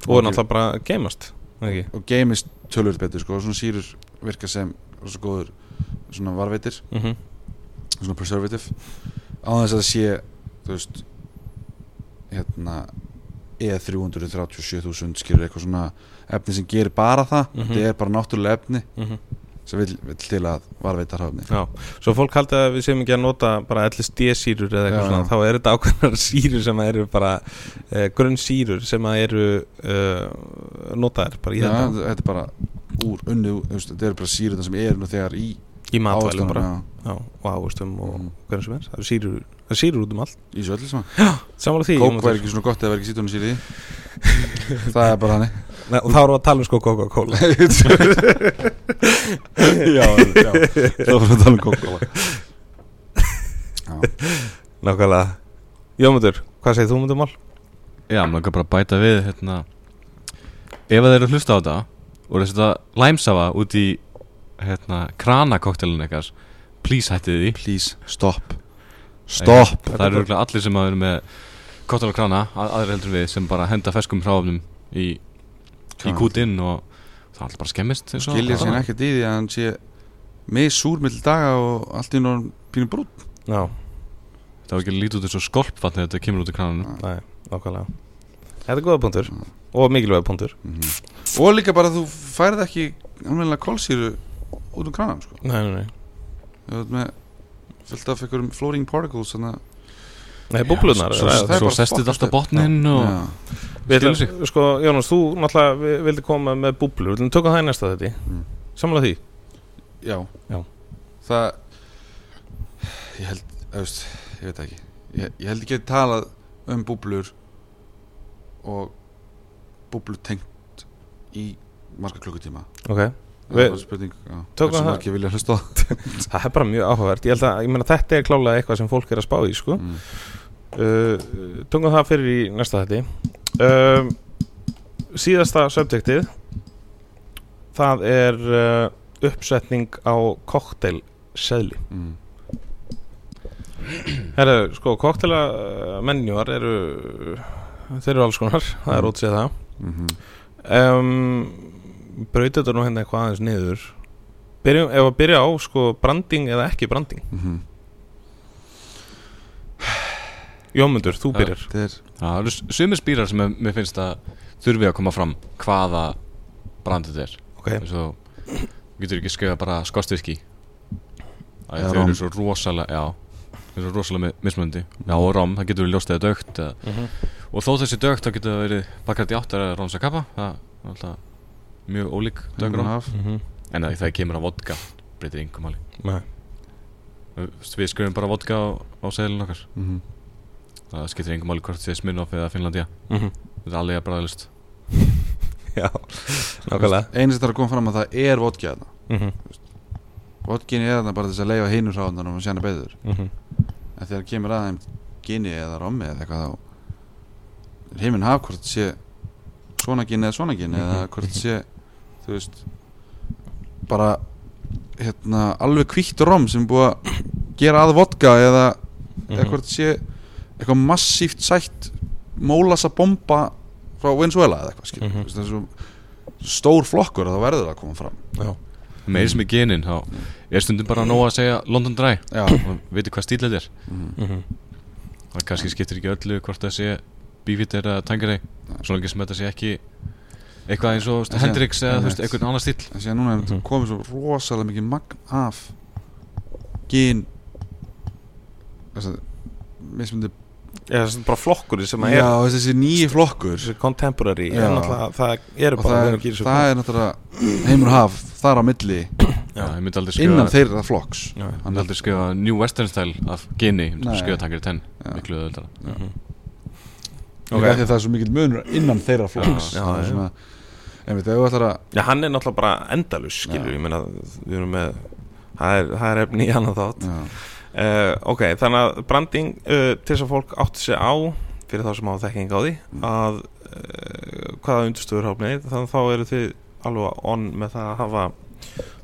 Og náttúrulega bara geimast ekki? og geimist tölur betur sko, og svona sírur virka sem svo góður svona varveitir Mhm. svona preservative á þess að það sé þú veist hérna E E337.000 skilur eitthvað svona efni sem gerir bara það Mhm. þetta er bara náttúrulega efni Mhm. Sem vil, vil til að varveita hráfni Já, svo fólk haldi að við séum ekki að nota bara LSD-sýrur eða eitthvað Já, svona já. þá er þetta ákveðnar sýrur sem eru bara uh, grunn sýrur sem eru notaðir bara í Já, þetta er bara úr veist, þetta eru bara síruna sem eru nú þegar í í matvælum bara. já, og ávöxtum og Mhm. hvernig sem er. Það eru sýrur, eru sýrur út um allt. Í svo öllu saman. Kók væri ekki svona gott eða væri ekki sítrónu síri það er bara hannig Nei, og þá erum við að tala um sko Coca-Cola. Já, já, það var að tala um kókóla nákvæmlega. Jómundur, hvað segir þú um þetta mál? Já, maður kan bara bæta við hérna, Ef þeir eru að hlusta á þetta og eru að læmsafa út í hérna, kranakoktelin eitthvað Please hættið því. Please, stop. Stop. Það eru allir sem að eru með koktel og krana, að- aðrir heldur við sem bara henda ferskum hráfnum í, í kútinn og það er alltaf bara skemmist eins og- skilja sér ekkert í því að hann sé með súr mill daga og allt í náttúrulega pínum brún Já, Það var ekki líta út eins og skolpvatn þegar þetta kemur út í krananum. Nei, nákvæmlega. Þetta er góða punktur og mikilvæga punktur. Og líka bara þú færið ekki alveg kólsýru út um kranan sko. Nei, nei, nei. Þú veit með fullt af einhverjum floating particles þannig að Nei, búblunar svo- ræða það er svo bara sest þetta fucked allt á up. botninn og sko, Jónas, þú náttúrulega vi- vildi koma með búblur, við ætlum tökum það í næsta þetta Mm. Sammála því? Já. Já. Það Ég held, veist, ég veit ekki. Ég, ég held ekki að talað um búblur og búblur tengt í marga klukkutíma. Ok, Það er bara spurning já, Tökum hversu það- margir vilja hlusta á það það er bara mjög áhugavert. Ég held að, ég meina þetta er klálega eitthvað sem fólk er að spá í, sko. Mm. Uh, Tökum það fyrir í næsta þetta um, Síðasta subjektið Það er uh, uppsetning á kokteilseðli Mm. Herra, sko, koktela menjúar eru þeir eru alls konar, það er Mm. ótsið það Mm -hmm. um, Brauti þetta nú hérna eitthvað aðeins niður Byrjum, ef að byrja á sko branding eða ekki branding Mm Jómundur, þú byrjar er Það eru sumir spýrar sem ég- mér finnst að þurfi að koma fram hvaða brand þetta er Ok, eins og getur ekki skrifa bara skostviski rom. eru svo rosalega já, þau eru svo rosalega mi- mismunandi já og rom, það getur verið ljóst eða dögt eða, Mhm. og þó þessi dögt þá getur það verið bakkart í átt eða rónsa kappa það er alltaf mjög ólík dög rom Haf. Mhm. en það, það kemur á vodka breytir yngum Nei. við við skrifum bara vodka á, á seðlun okkar Mhm. Það skiptir yngum máli hvort það sé Smirnoff eða Finnlandia Mhm. þetta er alveg að bræðilust Já, nákvæmlega Einu sem þarf að koma fram að það er vodki þarna Mhm. Vodkin er þarna bara til þess að leifa hinur hráðunar og sjana beður Mhm. En þegar kemur að þeim gini eða rommi eða eitthvað þá er heiminn haf hvort sé svona gini eða svona gini eða Mhm. hvort sé þú veist bara hérna alveg kvítt rom sem er búið að gera að vodka eða, eða Mhm. hvort sé eitthvað massíft sætt mólasa bomba frá Venezuela eða eitthvað Mhm. mm -hmm. það er svo stór flokkur að það verður að koma fram Já. meiri sem er genin þá er stundum bara nóg að segja London Dry Já. og veitir hvað stíl þetta er Mhm. Mhm. það kannski skiptir ekki öllu hvort það sé Beefeater eða Tangeray svona ekki sem þetta sé ekki eitthvað eins og Hendrix eða einhvern annar stíl en síðan núna er Mhm. komið svo rosalega mikið magn af gin þess að mismundi Já, það er bara flokkur sem að já, er þessi nýji flokkur þessi contemporary Já. er náttúrulega, það eru og bara það er, það er náttúrulega heimur og haf þar á milli Já, ég myndi aldrei skrifa innan þeirra flokks Já. Ég myndi aldrei skrifa New Western Style af geni Ég myndi skrifa Tangeray 10 Já. Miklu öðvöldara Mhm. okay. Ok. því að það er svo mikill munur innan þeirra flokks Já, Það er já. svona, en veit, ef þú ætlar að Já, hann er náttúrulega bara endalus skilur, Já. ég meina, við erum með það er, það er efni í annan þátt já, uh, Ok, þannig að branding uh, til þess að fólk átti sig á fyrir þá sem á þekking á því Mm. að uh, hvaða undurstöður háfnið þannig að þá eru þið alveg on með það að hafa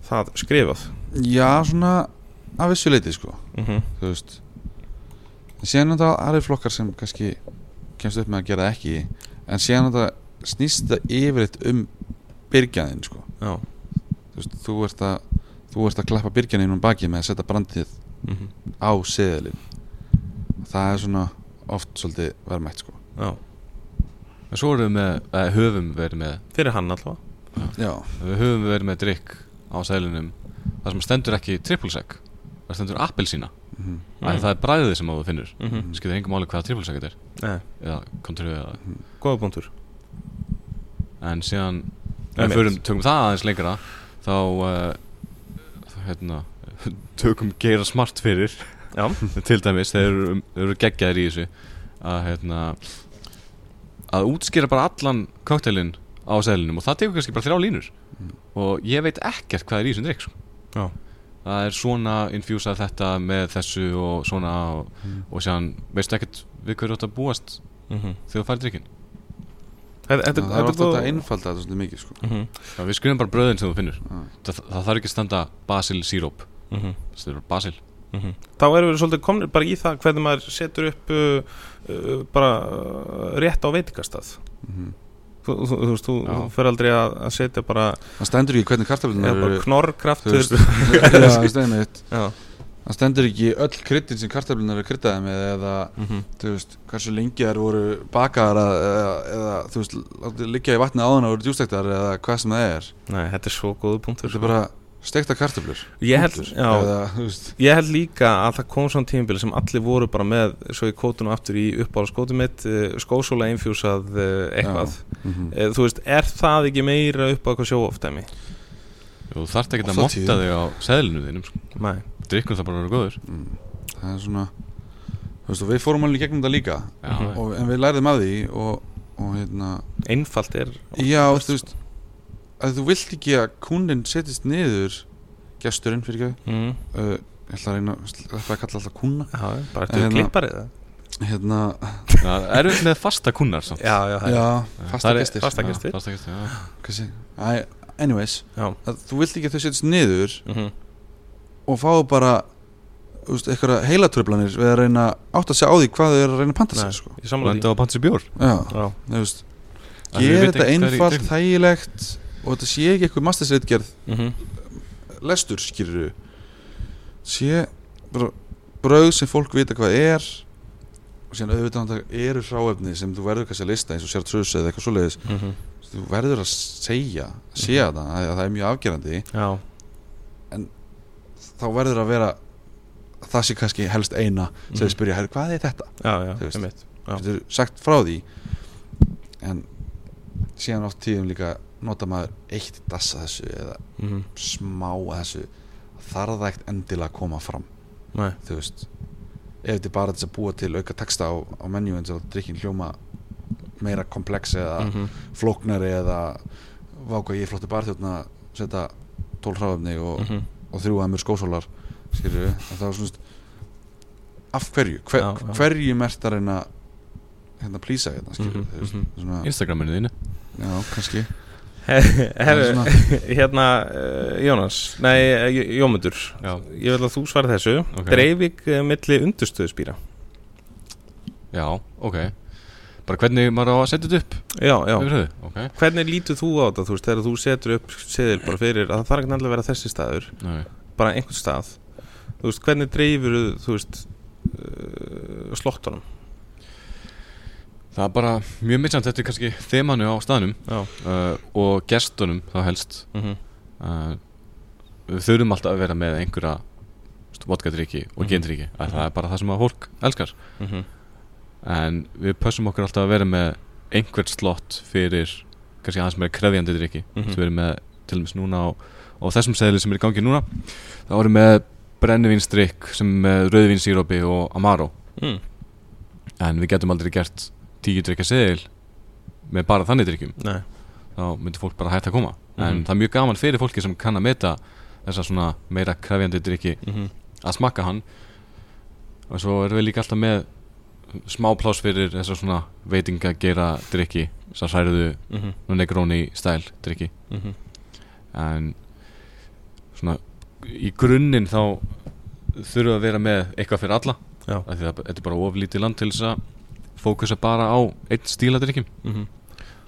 það skrifað já, svona af vissu leiti sko mm -hmm. þú veist síðan er þetta aðri flokkar sem kannski kemst upp með að gera það ekki en síðan þetta snýst þetta yfirleitt um byrgjanin sko Já þú veist, þú ert að þú ert að klappa byrgjanin um bakið með að setja brandið mm -hmm. á seðilin það er svona oft svolítið verðmætt sko. Já, En svo erum við með, eða höfum verið með fyrir hann já, Við höfum verið með drikk á sælinum Það sem stendur ekki triple sec Það stendur appelsína. Mm mm. Það er bræðið sem þú finnur. Mm -hmm. Skiptir engum máli hvað þetta er. Nei, Eða kontru eða góða punktur. En síðan Ef við tökum það aðeins lengra Þá uh, hérna, Tökum geira smart fyrir Já, Til dæmis, þeir eru, eru geggjaðir í þessu Að hérna Að útskýra bara allan kokteilin Á sælinum og það tekur kannski bara þrjá línur Mm. Og ég veit ekkert hvað er í þessum drikk sko. já, Það er svona infjúsað þetta með þessu og svona og, Mm. og séðan veistu ekkert við hverju að búast mm -hmm. þegar þú færi drikkin Þetta það er þetta góð- þetta einfalda þetta svolítið mikið sko Mhm, Já, við skrifum bara bröðin sem þú finnur Já. það, það þarf ekki að standa basil síróp mhm, það er basil. Mhm. Þá erum við svolítið komnir bara í það hvernig maður setur upp uh, uh, bara uh, rétt á veitingastað. Mhm. Þú, þú, þú veist, þú, fyrir aldrei að, að setja bara, það stendur ekki hvernig kartaflunar eru knorrkraftur. það stendur það ekki öll kryddin sem kartaflunar eru kryddaði með eða mhm, þú veist, hversu lengi þær voru bakaðar eða, eða þú veist, liggja í vatni áðan að voru djústektar eða hvað sem það er. Nei, þetta er svo góðu punktur. Þetta er bara stekta kartaflur Ég held, já, eða, ég held líka að það kom svona tímabili sem allir voru bara með svo í kótun og aftur í uppála skótum mitt uh, skósóla einfjúsað uh, eitthvað mhm. uh, Þú veist, er það ekki meira upp á eitthvað sjóoftæmi? þú þarft ekki að tíðum. þig á seðlinu þínum sko. Nei drikkun það bara að vera góður Mm. það er svona veist, við fórum alveg í gegnum þetta líka já, og, en við lærðum að því og, og hérna Einfalt er já, þú veist að þú vilt ekki að kúnin setjist niður gesturinn fyrir ekki mm, uh, ég ætla að reyna að kalla alltaf kúna Já, bara eftir hérna- klipparið það hérna, það er við með fasta kunnar samt. Já, já, já, fasta gestir. fasta Já, gestir. fasta gestir sé- Æ, anyways, að þú vilt ekki að þau setjast niður mhm, og fá bara eitthvað heilatröflanir við að reyna átt að segja á því hvað þau eru að reyna að panta sér sko. ég samla landa á pansi bjór. Já, Já, þú veist Að vitum þetta ekki hvað er í einfalt, þægilegt og þetta sé ekki eitthvað mastersreitgerð mhm, lestur skýrur sé bara brauð sem fólk vita hvað er. Og síðan auðvitað eru hráefni sem þú verður kannski að lista eins og sér tröðs eða eitthvað svoleiðis. Mhm. Þú verður að segja segja það, að það er mjög afgerandi. Já, þá verður að vera það sé kannski helst eina sem við spyrja, herri, hvað er þetta? Já, já, Já. getur sagt frá því. En síðan oft tíðum líka nota maður eitt dass að þessu eða Mhm. smá að þessu þarf það ekkert endilega að koma fram Nei, þú veist ef þetta er bara til að búa til auka texta á, á menju eins og drikkin hljóma meira komplex eða Mhm. flóknari eða váka ég flottu barþjóðna setja tól hráfni og, Mhm. og þrjú að mér skósólar við, það var svona af hverju, Hver, Já, já. hverju mertar en að hérna plýsa hérna skilur Mhm, mhm. Instagraminu þínu já, kannski Herru, hérna uh, Jónas, nei, uh, Jómundur. Ég vil að þú svarði þessu. Ok. Dreifing uh, milli undurstöðuspýra Já, ok. Bara hvernig maður á að setja þetta upp? Já, já. Yfir höfuð, ok. Hvernig lítur þú á þetta, þú veist, þegar þú setur upp seðil bara fyrir að það þarf ekki nefnilega að vera þessi staður Nei. bara einhvern stað. Þú veist, hvernig dreifur þú veist uh, slottunum Það er bara mjög misjant Þetta er kannski þemanu á staðnum uh, og gestunum þá helst mm uh, Við þurfum alltaf að vera með einhverja vodkadriki og Mhm. gendriki að það er bara það sem að fólk elskar -hmm. en við pössum okkur alltaf að vera með einhvert slott fyrir kannski aðeins meira krefjandi drikki Mhm. mm við erum með til dæmis núna á, á þessum seðli sem er í gangi núna þá erum við með brennivínsdrykk sem er með rauðvínsírópi og amaro mm. en við getum aldrei gert tíu drykka seðil með bara þannig drikkjum þá myndir fólk bara hætta að koma. En Mhm. það er mjög gaman fyrir fólki sem kann að meta þessa svona meira krefjandi drykki mm að smakka hann. Og svo erum við líka alltaf með smá pláss fyrir þessa svona veitinga gera drikki að særuðu -hmm. og negróni stæl drikki Mm en svona í grunninn þá þurfum við að vera með eitthvað fyrir alla því að þetta er bara oflítið land til þess að fókusa bara á einn stíla drikkjum mm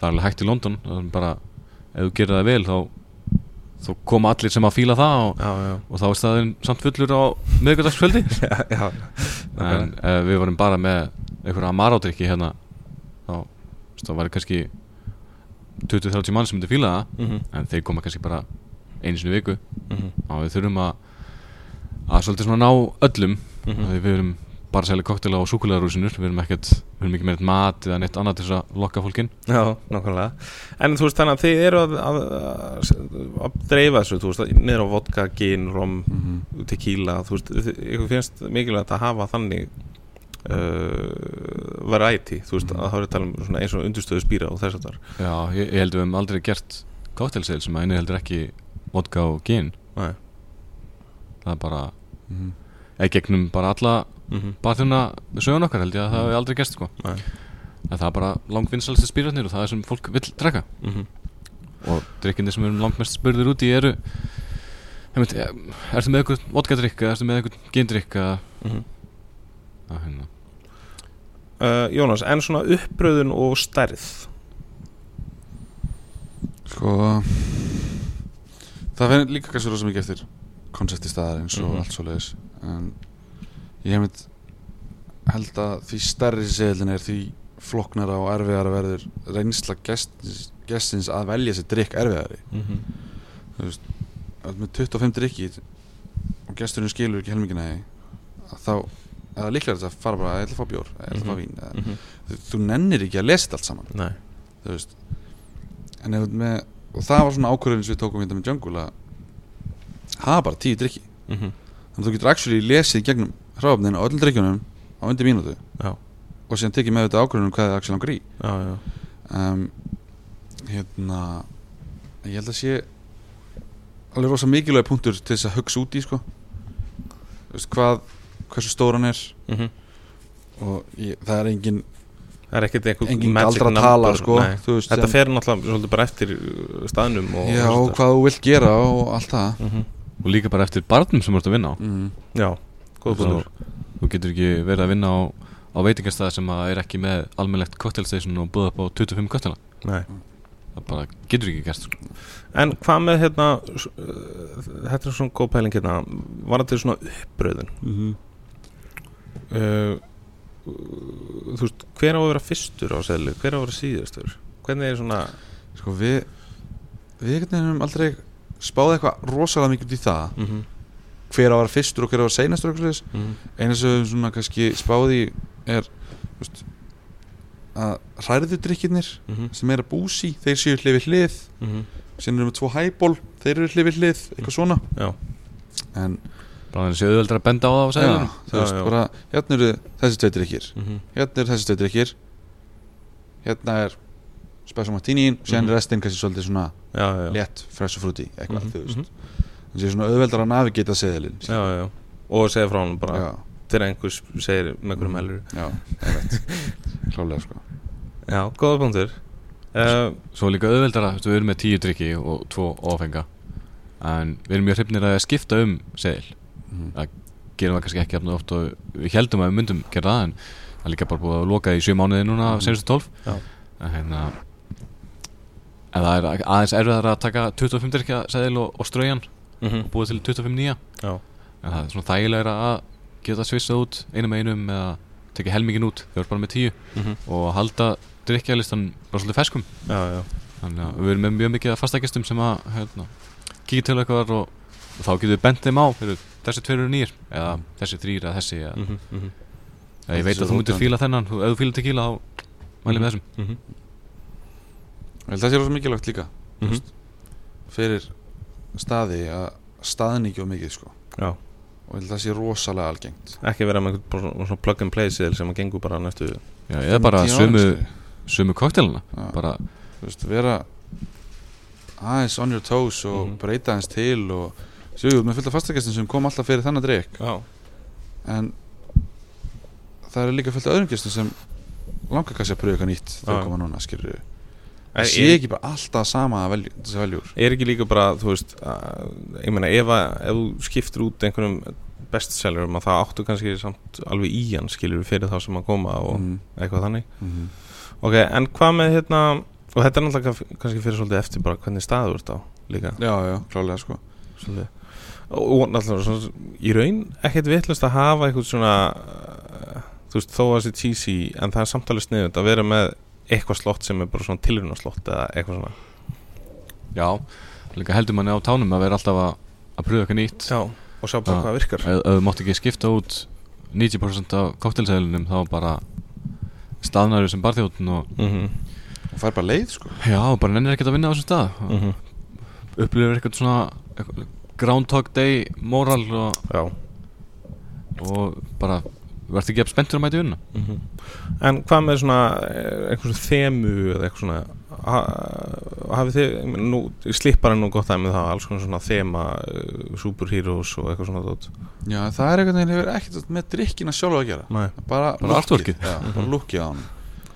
það er alveg hægt í London það bara, ef þú gerir það vel þá, þá koma allir sem að fíla það og, Já, já. og þá er staðinn samt fullur á já en ef við vorum bara með einhverja amarádrykki hérna þá, þá væri kannski 20-30 mann sem myndi fíla það mm -hmm. en þeir koma kannski bara í viku. Mm og við þurfum að að svolítið svona ná öllum Mhm. við erum bara að selja koktela á súkulegarúsinur við erum ekkert, við erum ekki með neitt mat eða neitt annað til þess að lokka fólkin Já, nákvæmlega. En þú veist þannig að þið eru að, að, að, að dreifa þessu, þú veist, niður á vodka, gin, rom, Mhm. tequila Þú veist, ykkur finnst mikilvægt að hafa þannig uh, variety, þú veist, að það er að tala um svona eins og undurstöðu spýra og þess að þar Já, ég, ég held við hefum aldrei gert koktelseil sem að inni heldur ekki vodka og gin. Nei. Það er bara, Mhm. eða gegnum bara alla mm -hmm. barþjóna sögun okkar held ég að það hefur aldrei gert sko Nei. en það er bara langvinnsalstu spýrarnir og það er sem fólk vill drekka Mm -hmm. og drikkinni sem við erum langmest spurðir út í eru Heimitt, ertu með eitthvað vodkadrykk eða ertu með eitthvað gindrykk eða Mhm. að hérna uh, Jónas, en svona uppröðun og stærð Sko Það verður líka kannski rosa mikið eftir konsepti staðar eins og Mhm. allt svo leiðis en ég hef mynd held að því stærri seðlin er því floknara og erfiðara verður reynsla gestins, gestins að velja sér drikk erfiðari mm -hmm. þú veist, með 25 drikki og gesturinn skilur ekki helmingina þá er það líklega að fara bara, að fá bjór eða ætla að fá Mhm. vín eða, Mhm. þú, þú nennir ekki að lesa allt saman Nei þú veist en ef þú með og það var svona ákvörðin sem við tókum hérna með Jungle að hafa bara tíu drikki mm -hmm. þannig að þú getur actually lesið gegnum hráfnin á öllum drikkjunum á undir mínútu. Já, og síðan tekið með þetta ákvörðin um hvað í já, já. Um, hérna ég held að sé alveg rosa mikilvæg punktur til þess að hugsa út í sko. Þú veist, hvað, hversu stóran er. Mm og ég, það er engin Það er ekkert einhver engin magic galdra number, tala sko veist, Þetta fer náttúrulega svolítið bara eftir uh, staðnum og já, og hvað þú vilt gera og allt það. Mm -hmm. og líka bara eftir barnum sem þú ert að vinna á. Mm. Já, góð búinur þú getur ekki verið að vinna á, á veitingastæði sem að er ekki með almennlegt cocktailstation og búða upp á 25 cocktaila. Nei. Það bara getur ekki gert sko. En hvað með hérna uh, Þetta er svona góð pæling hérna. Var þetta svona uppbröðun Mm uh, Þú veist, hver á að vera fyrstur á seðlu Hver á að vera síðastur? Hvernig er svona sko við við höfum aldrei spáð eitthvað rosalega mikið út í það. Mm -hmm. Hver á að vera fyrstur og hver á að vera seinastur og eitthvað svoleiðis. Mhm. sem svona kannski spáði er veist, að hræðu drikkirnir Mhm. sem er að búsi, þeir séu hlið við hlið Mhm. síðan erum við tvo hæból, þeir eru hlið við hlið eitthvað svona Já. en bara þannig séu auðveldar að benda á það á seðlunum þú Já, veist, já. bara hérna eru þessi tveit drikkir Mhm. hérna eru þessi tveit drikkir hérna er Special Martini síðan Mhm. er restin kannski svolítið svona Já, já, já. létt, fresh og fruity eitthvað, Mhm, þú veist þannig sé svona auðveldar að navigita seðilinn. Og segja frá hann bara já, Þegar einhvers segir með einhverjum helur já, það er rétt klálega sko. Já, góða punktur. Uh, Svo er líka auðveldara, þú veist, við erum með tíu drikki og tvo ofenga En við erum mjög hrifnir að skipta um seðil Mhm. Gerum það kannski ekki jafn oft og við heldum að við myndum gera það En það er líka bara búið að loka í sjö mánuði núna senustu tólf. Já. En hérna En það er aðeins erfiðar að taka 25 drikja seðil og, og straujan mhm. og búið til 25 nýja. En það er svona þægilegra að geta svissað út einum einum eða tekið helmingin út þegar þú ert bara með tíu Mhm. og halda drikkjalistan bara svolítið ferskum Já, já þannig að við erum með mjög mikið af fastakestum sem að hérna, kíkja til eitthvað og, og þá getum við bent þeim á fyrir, þessi tveir eru nýr eða þessi þrýr eða þessi eða, Mhm, mhm, eða ég veit að þú myndir fíla þennan þú- ef þú fílar tequila þá mælum við þessum mhm, held að það sé rosa mikilvægt líka mhm. fyrir staði að staðningi og mikið sko. Já. Og ég að það sé rosalega algengt. Ekki vera með einhvern bara plug and play sem að gengur bara næstu Já, eða bara Tíu árum, sömu, skilur. sömu koktelina bara, þú veist, vera aðeins on your toes og Mhm. breyta aðeins til og séu, með fullt af fastagestin sem kom alltaf fyrir þannig drikk Já. En það eru líka fullt af öðrum gestum sem langar kannski að pröfa eitthvað nýtt þegar koma núna, skilur Er, það sé ekki bara alltaf sama þessi veljúr er ekki líka bara, þú veist að, Ég meina, ef, að, ef þú skiptir út einhverjum bestsellerum að það áttu kannski samt alveg í hann skilur fyrir þá sem að koma og mm. eitthvað þannig mm. Ok, en hvað með hérna Og þetta er náttúrulega kannski- fyrir svolítið eftir bara hvernig staður ert á líka já, já, klálega sko svolítið. og, náttúrulega svona, í raun ekkert vitlust að hafa eitthvað svona uh, þú veist þó að það sé cheesy en það er samtalið sniðut að vera með eitthvað slott sem er bara svona tilruna slott eða eitthvað svona. Já, líka heldur manni á tánum að vera alltaf að, að pröfa eitthvað nýtt. Já, og sjá bara hvað virkar. Ef, ef þú mátt ekki skipta út 90% af koktelseðlunum þá bara staðnæru sem barþjóðn og mm og fær bara leið sko. Já, bara nennir ekkert að vinna á þessum stað. -hmm. upplifir eitthvað svona eitthvað, Groundhog Day moral og, Já. og bara verður ekki að spenntur að mæta í vinna mm En hvað með svona eh, eitthvað svona þemu eða eitthvað svona ha, hafið þið, ég meina, nú slippar en nú gott dæmið það alls konar svona þema uh, superheroes og eitthvað svona dót. Já, það er eitthvað hefur ekkert með drikkina sjálf að gera. Nei, bara, Bara artworkið. já, bara lukkið á hann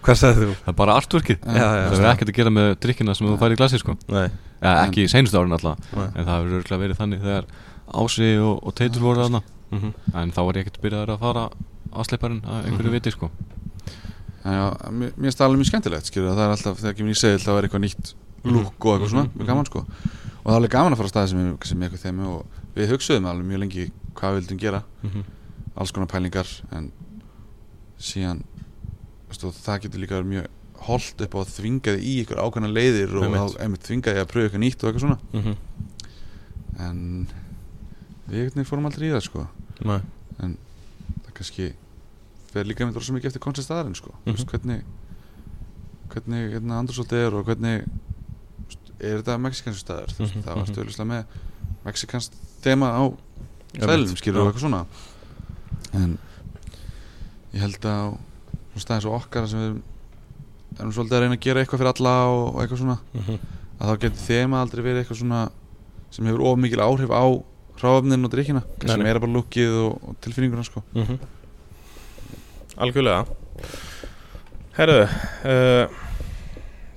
hvað sagði þú? það er bara artworkið. Já, já, já. það verður ekkert að gera með drikkina sem þú fær í glasi sko. Ekki seinustu árin alltaf nei. en það verður örgulega verið þannig þegar Ási og, og Teitur voru þarna. Mm -hmm. en þá var ég ekkert byrjaður að fara aðsleiparinn að einhverju Mhm. viti sko. En já, mér mér finnst það alveg mjög skemmtilegt skilur, það er alltaf, þegar kemur í segil þá er eitthvað nýtt lúk og eitthvað svona, Mhm, mjög gaman sko og það er alveg gaman að fara á staði sem er, sem er eitthvað þemu og við hugsuðum alveg mjög lengi hvað við vildum gera, Mhm. alls konar pælingar en síðan veistu, það getur líka verið mjög holdt upp á að þvinga þig í ykkur ákveðna leiðir og þá þvinga þig að pröfa eitthvað nýtt og eitthvað svona Mhm. en við fórum aldrei í það sko Nei, það kannski fer líka með rosa mikið eftir koncept staðarinn sko mm Mhm. hvernig hvernig hérna, andrúrsaldi er og hvernig er þetta mexikansk staðar mm Mhm, það var mhm. stöðlislega með mexikansk þema á stælum skilur og eitthvað svona en ég held að á svona staði svo okkar sem við erum- svolítið að reyna að gera eitthvað fyrir alla og, og eitthvað svona Mhm. að þá getur þema aldrei verið eitthvað svona sem hefur of mikil áhrif á hráfnin og drikkina nei. meira bara lukkið og, og tilfinninguna sko Mhm. Algjörlega. Herru uh,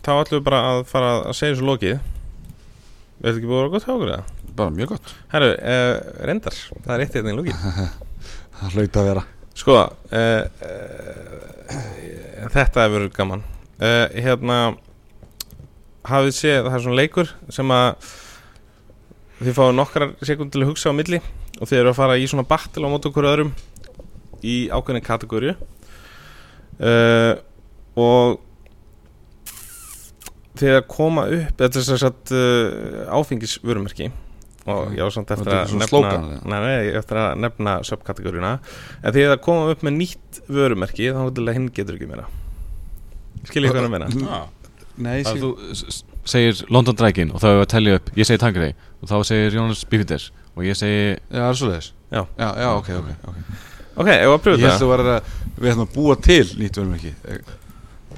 Þá ætlum við bara að fara að segja svo lokið. Er þetta ekki búið að vera gott hjá okkur eða? bara mjög gott. Herru, uh, reyndar Það er eitt hérna í lokið það hlaut að vera. Sko uh, Þetta hefur verið gaman. Hérna Hafið séð, það er svona leikur sem að þið fáið nokkrar sekund til að hugsa á milli og þið eru að fara í svona battle á mót okkur öðrum í ákveðin kategóriu uh, og þið að koma upp þetta er að uh, áfengisvörumerki. Og ég á samt eftir að svona nefna nei, nei, eftir að nefna subkategóriuna en að það koma upp með nýtt vörumerki þá til að hinn getur ekki meira. Skiljið hvað ég meina? Nei, Það þú segir London Dragon og þá er að tellja upp Ég segi Tangrey og þá segir Jónas Bífites og ég segi Já, það er svo leiðis Já. já, já, ok, ok, okay. Ok, ég var að Ég pröfa held þetta að vera að við ætlum að búa til nýtt verðum ekki.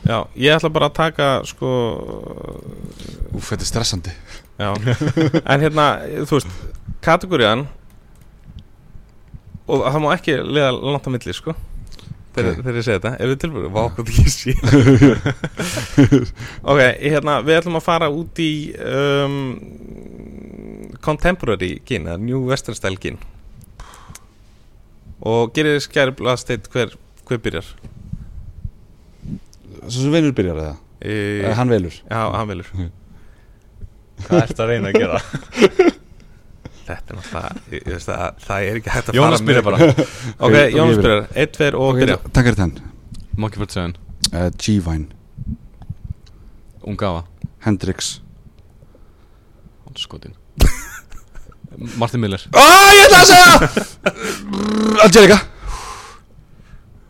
Já, ég ætla bara að taka sko Úf, þetta er stressandi. Já, en hérna þú veist, kategóriðan og það má ekki liða langt á milli sko þegar, Ok. þegar ég segi þetta, ef við tilbúinu vá, hvað það ekki sé. Ok, hérna, við ætlum að fara út í um, contemporary eða new western style gin og gerir skærblað steitt hver, hver byrjar? Svo sem vinur byrjar eða? e, Eða hann velur? Já, hann vilur Hvað ert að reyna að gera? þetta er náttúrulega, ég, ég veist að það er ekki hægt að Jónas fara byrjar með- bara. Ok, Ok, Jónas byrjar, 1, 2 og byrja. Takk er þenn Monkey 47 uh, G-Vine. Ungawa Hendrix. Skotin Martin Miller. Á, ég ætla að segja Angelica.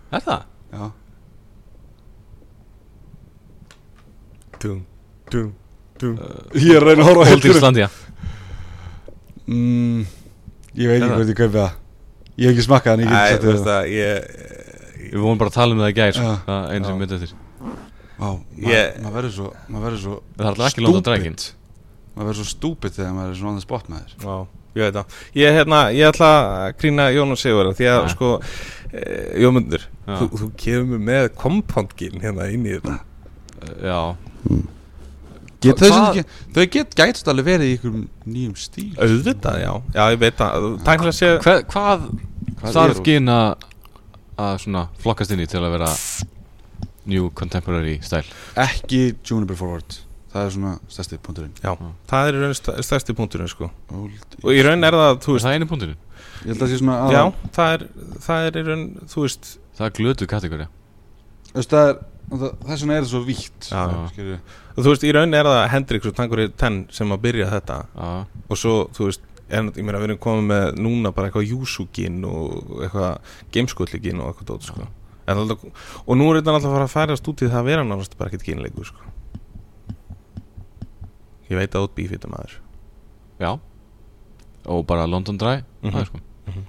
Er það? Já. Dum, dum, dum Ég er að reyna að horfa á Old heildur Islandia mm, Ég veit ekki hvort ég kaupi það. Ég hef ekki smakkað en ég get ég Við vorum bara að tala um það í gær sko. Já. Það er einu sem Já. myndi eftir. Vá, maður verður svo verður svo Það er alltaf ekki Dragon stúpid. Maður verður svo stúpid þegar maður er svona on the spot með þér. Já, ég veit það. Ég, hérna, ég ætla að grína Jónas Sigur Því að Nei. sko e, Jómundur, Já. þú, þú kemur með kompándgin hérna inn í þetta. Já. Get, Hva- þau, hvað- get, þau get gætst alveg verið í ykkur nýjum stíl. Auðvitað, já, já, ég veit það. Tæknilega sé Hva, Hvað Hvað þarf gin að svona flokkast inn í til að vera New Contemporary style? Ekki Juniper Forward Það er svona stærsti punkturinn Já, það er í raun st- stærsti punkturinn sko Og í raun er það, Er veist það einu punkturinn? Ég held að Já, aðal- það er, það er í raun, veist Það er glötu kategóri það er það- Þess vegna er það svo vítt Já, já. skilurðu. Og þú veist, í raun er það Hendrix og Tangur 10 sem að byrja þetta Já og svo, þú veist, en, ég meina við erum komið með núna bara eitthvað Júsugin og eitthvað gameskulligin og eitthvað dót, sko. Og nú er þetta alltaf að fara að færast út í það að vera náttúrulega bara ekkert ginleikur, sko. Ég veit að út bífið þetta maður. Já Og bara London Dry. Það er sko Mhm.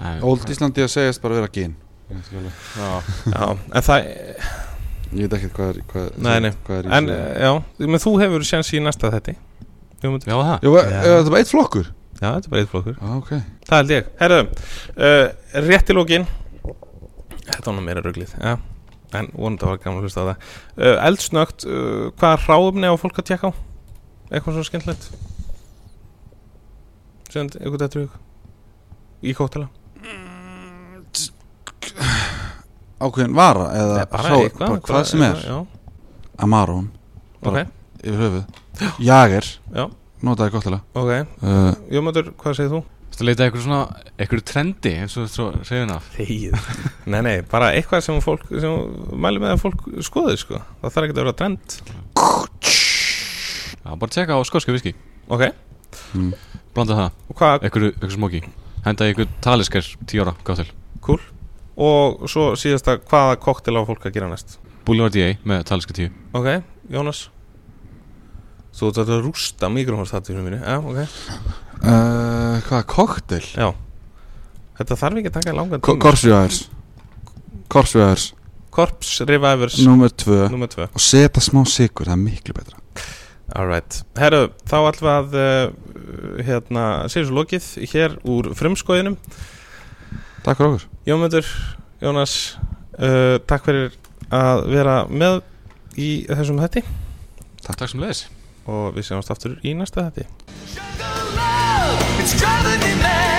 Æ, Old Íslandi að segjast bara vera gin Ég veit ekki alveg. Já Já, en það, Ég veit ekki hvað er hvað, Nei, nei. hvað er í en þessu. já, menn þú hefur séns í næsta þetta. Jú, Já það er Já. er þetta bara eitt flokkur? Já, þetta er bara eitt flokkur. Já, ok Það held ég. Herðu, uh, rétt í lókin Þetta var nú meira ruglið ja. En vonandi var gaman að hlusta á það. Uh, Eldsnögt, uh, hvaða ráðumni á fólk að tjekka á? Eitthvað svona skemmtilegt? Sem eitthvað þetta Í kóttela Ákveðin vara eða Nei, bara Hvað sem er. Amarón ok, bara- Yfir höfuð. Jager já, Notaði gott alveg ok. Uh, Jómatur, hvað segir þú? Þú leita eitthvað svona Eitthvað trendi eins og svo segðuna Þegið. Nei, nei, bara eitthvað sem fólk sem mæli með að fólk skoði sko. Það þarf ekki að vera trend. Já bara tjekka á skoska viski Ok, mm. Blanda það. Og hvað, Eitthvað eitthvað smóki Henda eitthvað talisker 10 ára Gátt til. Cool. Og svo síðasta, hvaða koktel á fólk að gera næst? Boulevard DA með talisker 10 Ok, Jónas? Þú ert að rústa mikrofónstatinu mínu Já, ok uh, Hvað, koktel? Já. Þetta þarf ekki að taka langan tíma. Korsvíðars Korsvíðars Korps Revivers Númer tvö. Númer 2 Og setja smá sigur, það er miklu betra. Alright Herru, þá ætlum við að uh, hérna, séu svo lokið hér úr frumskóðinum Takk fyrir okkur. Jómundur, Jónas uh, Takk fyrir að vera með í þessum hætti Takk sem leðis og við séumst aftur í næsta hætti It's driving me mad.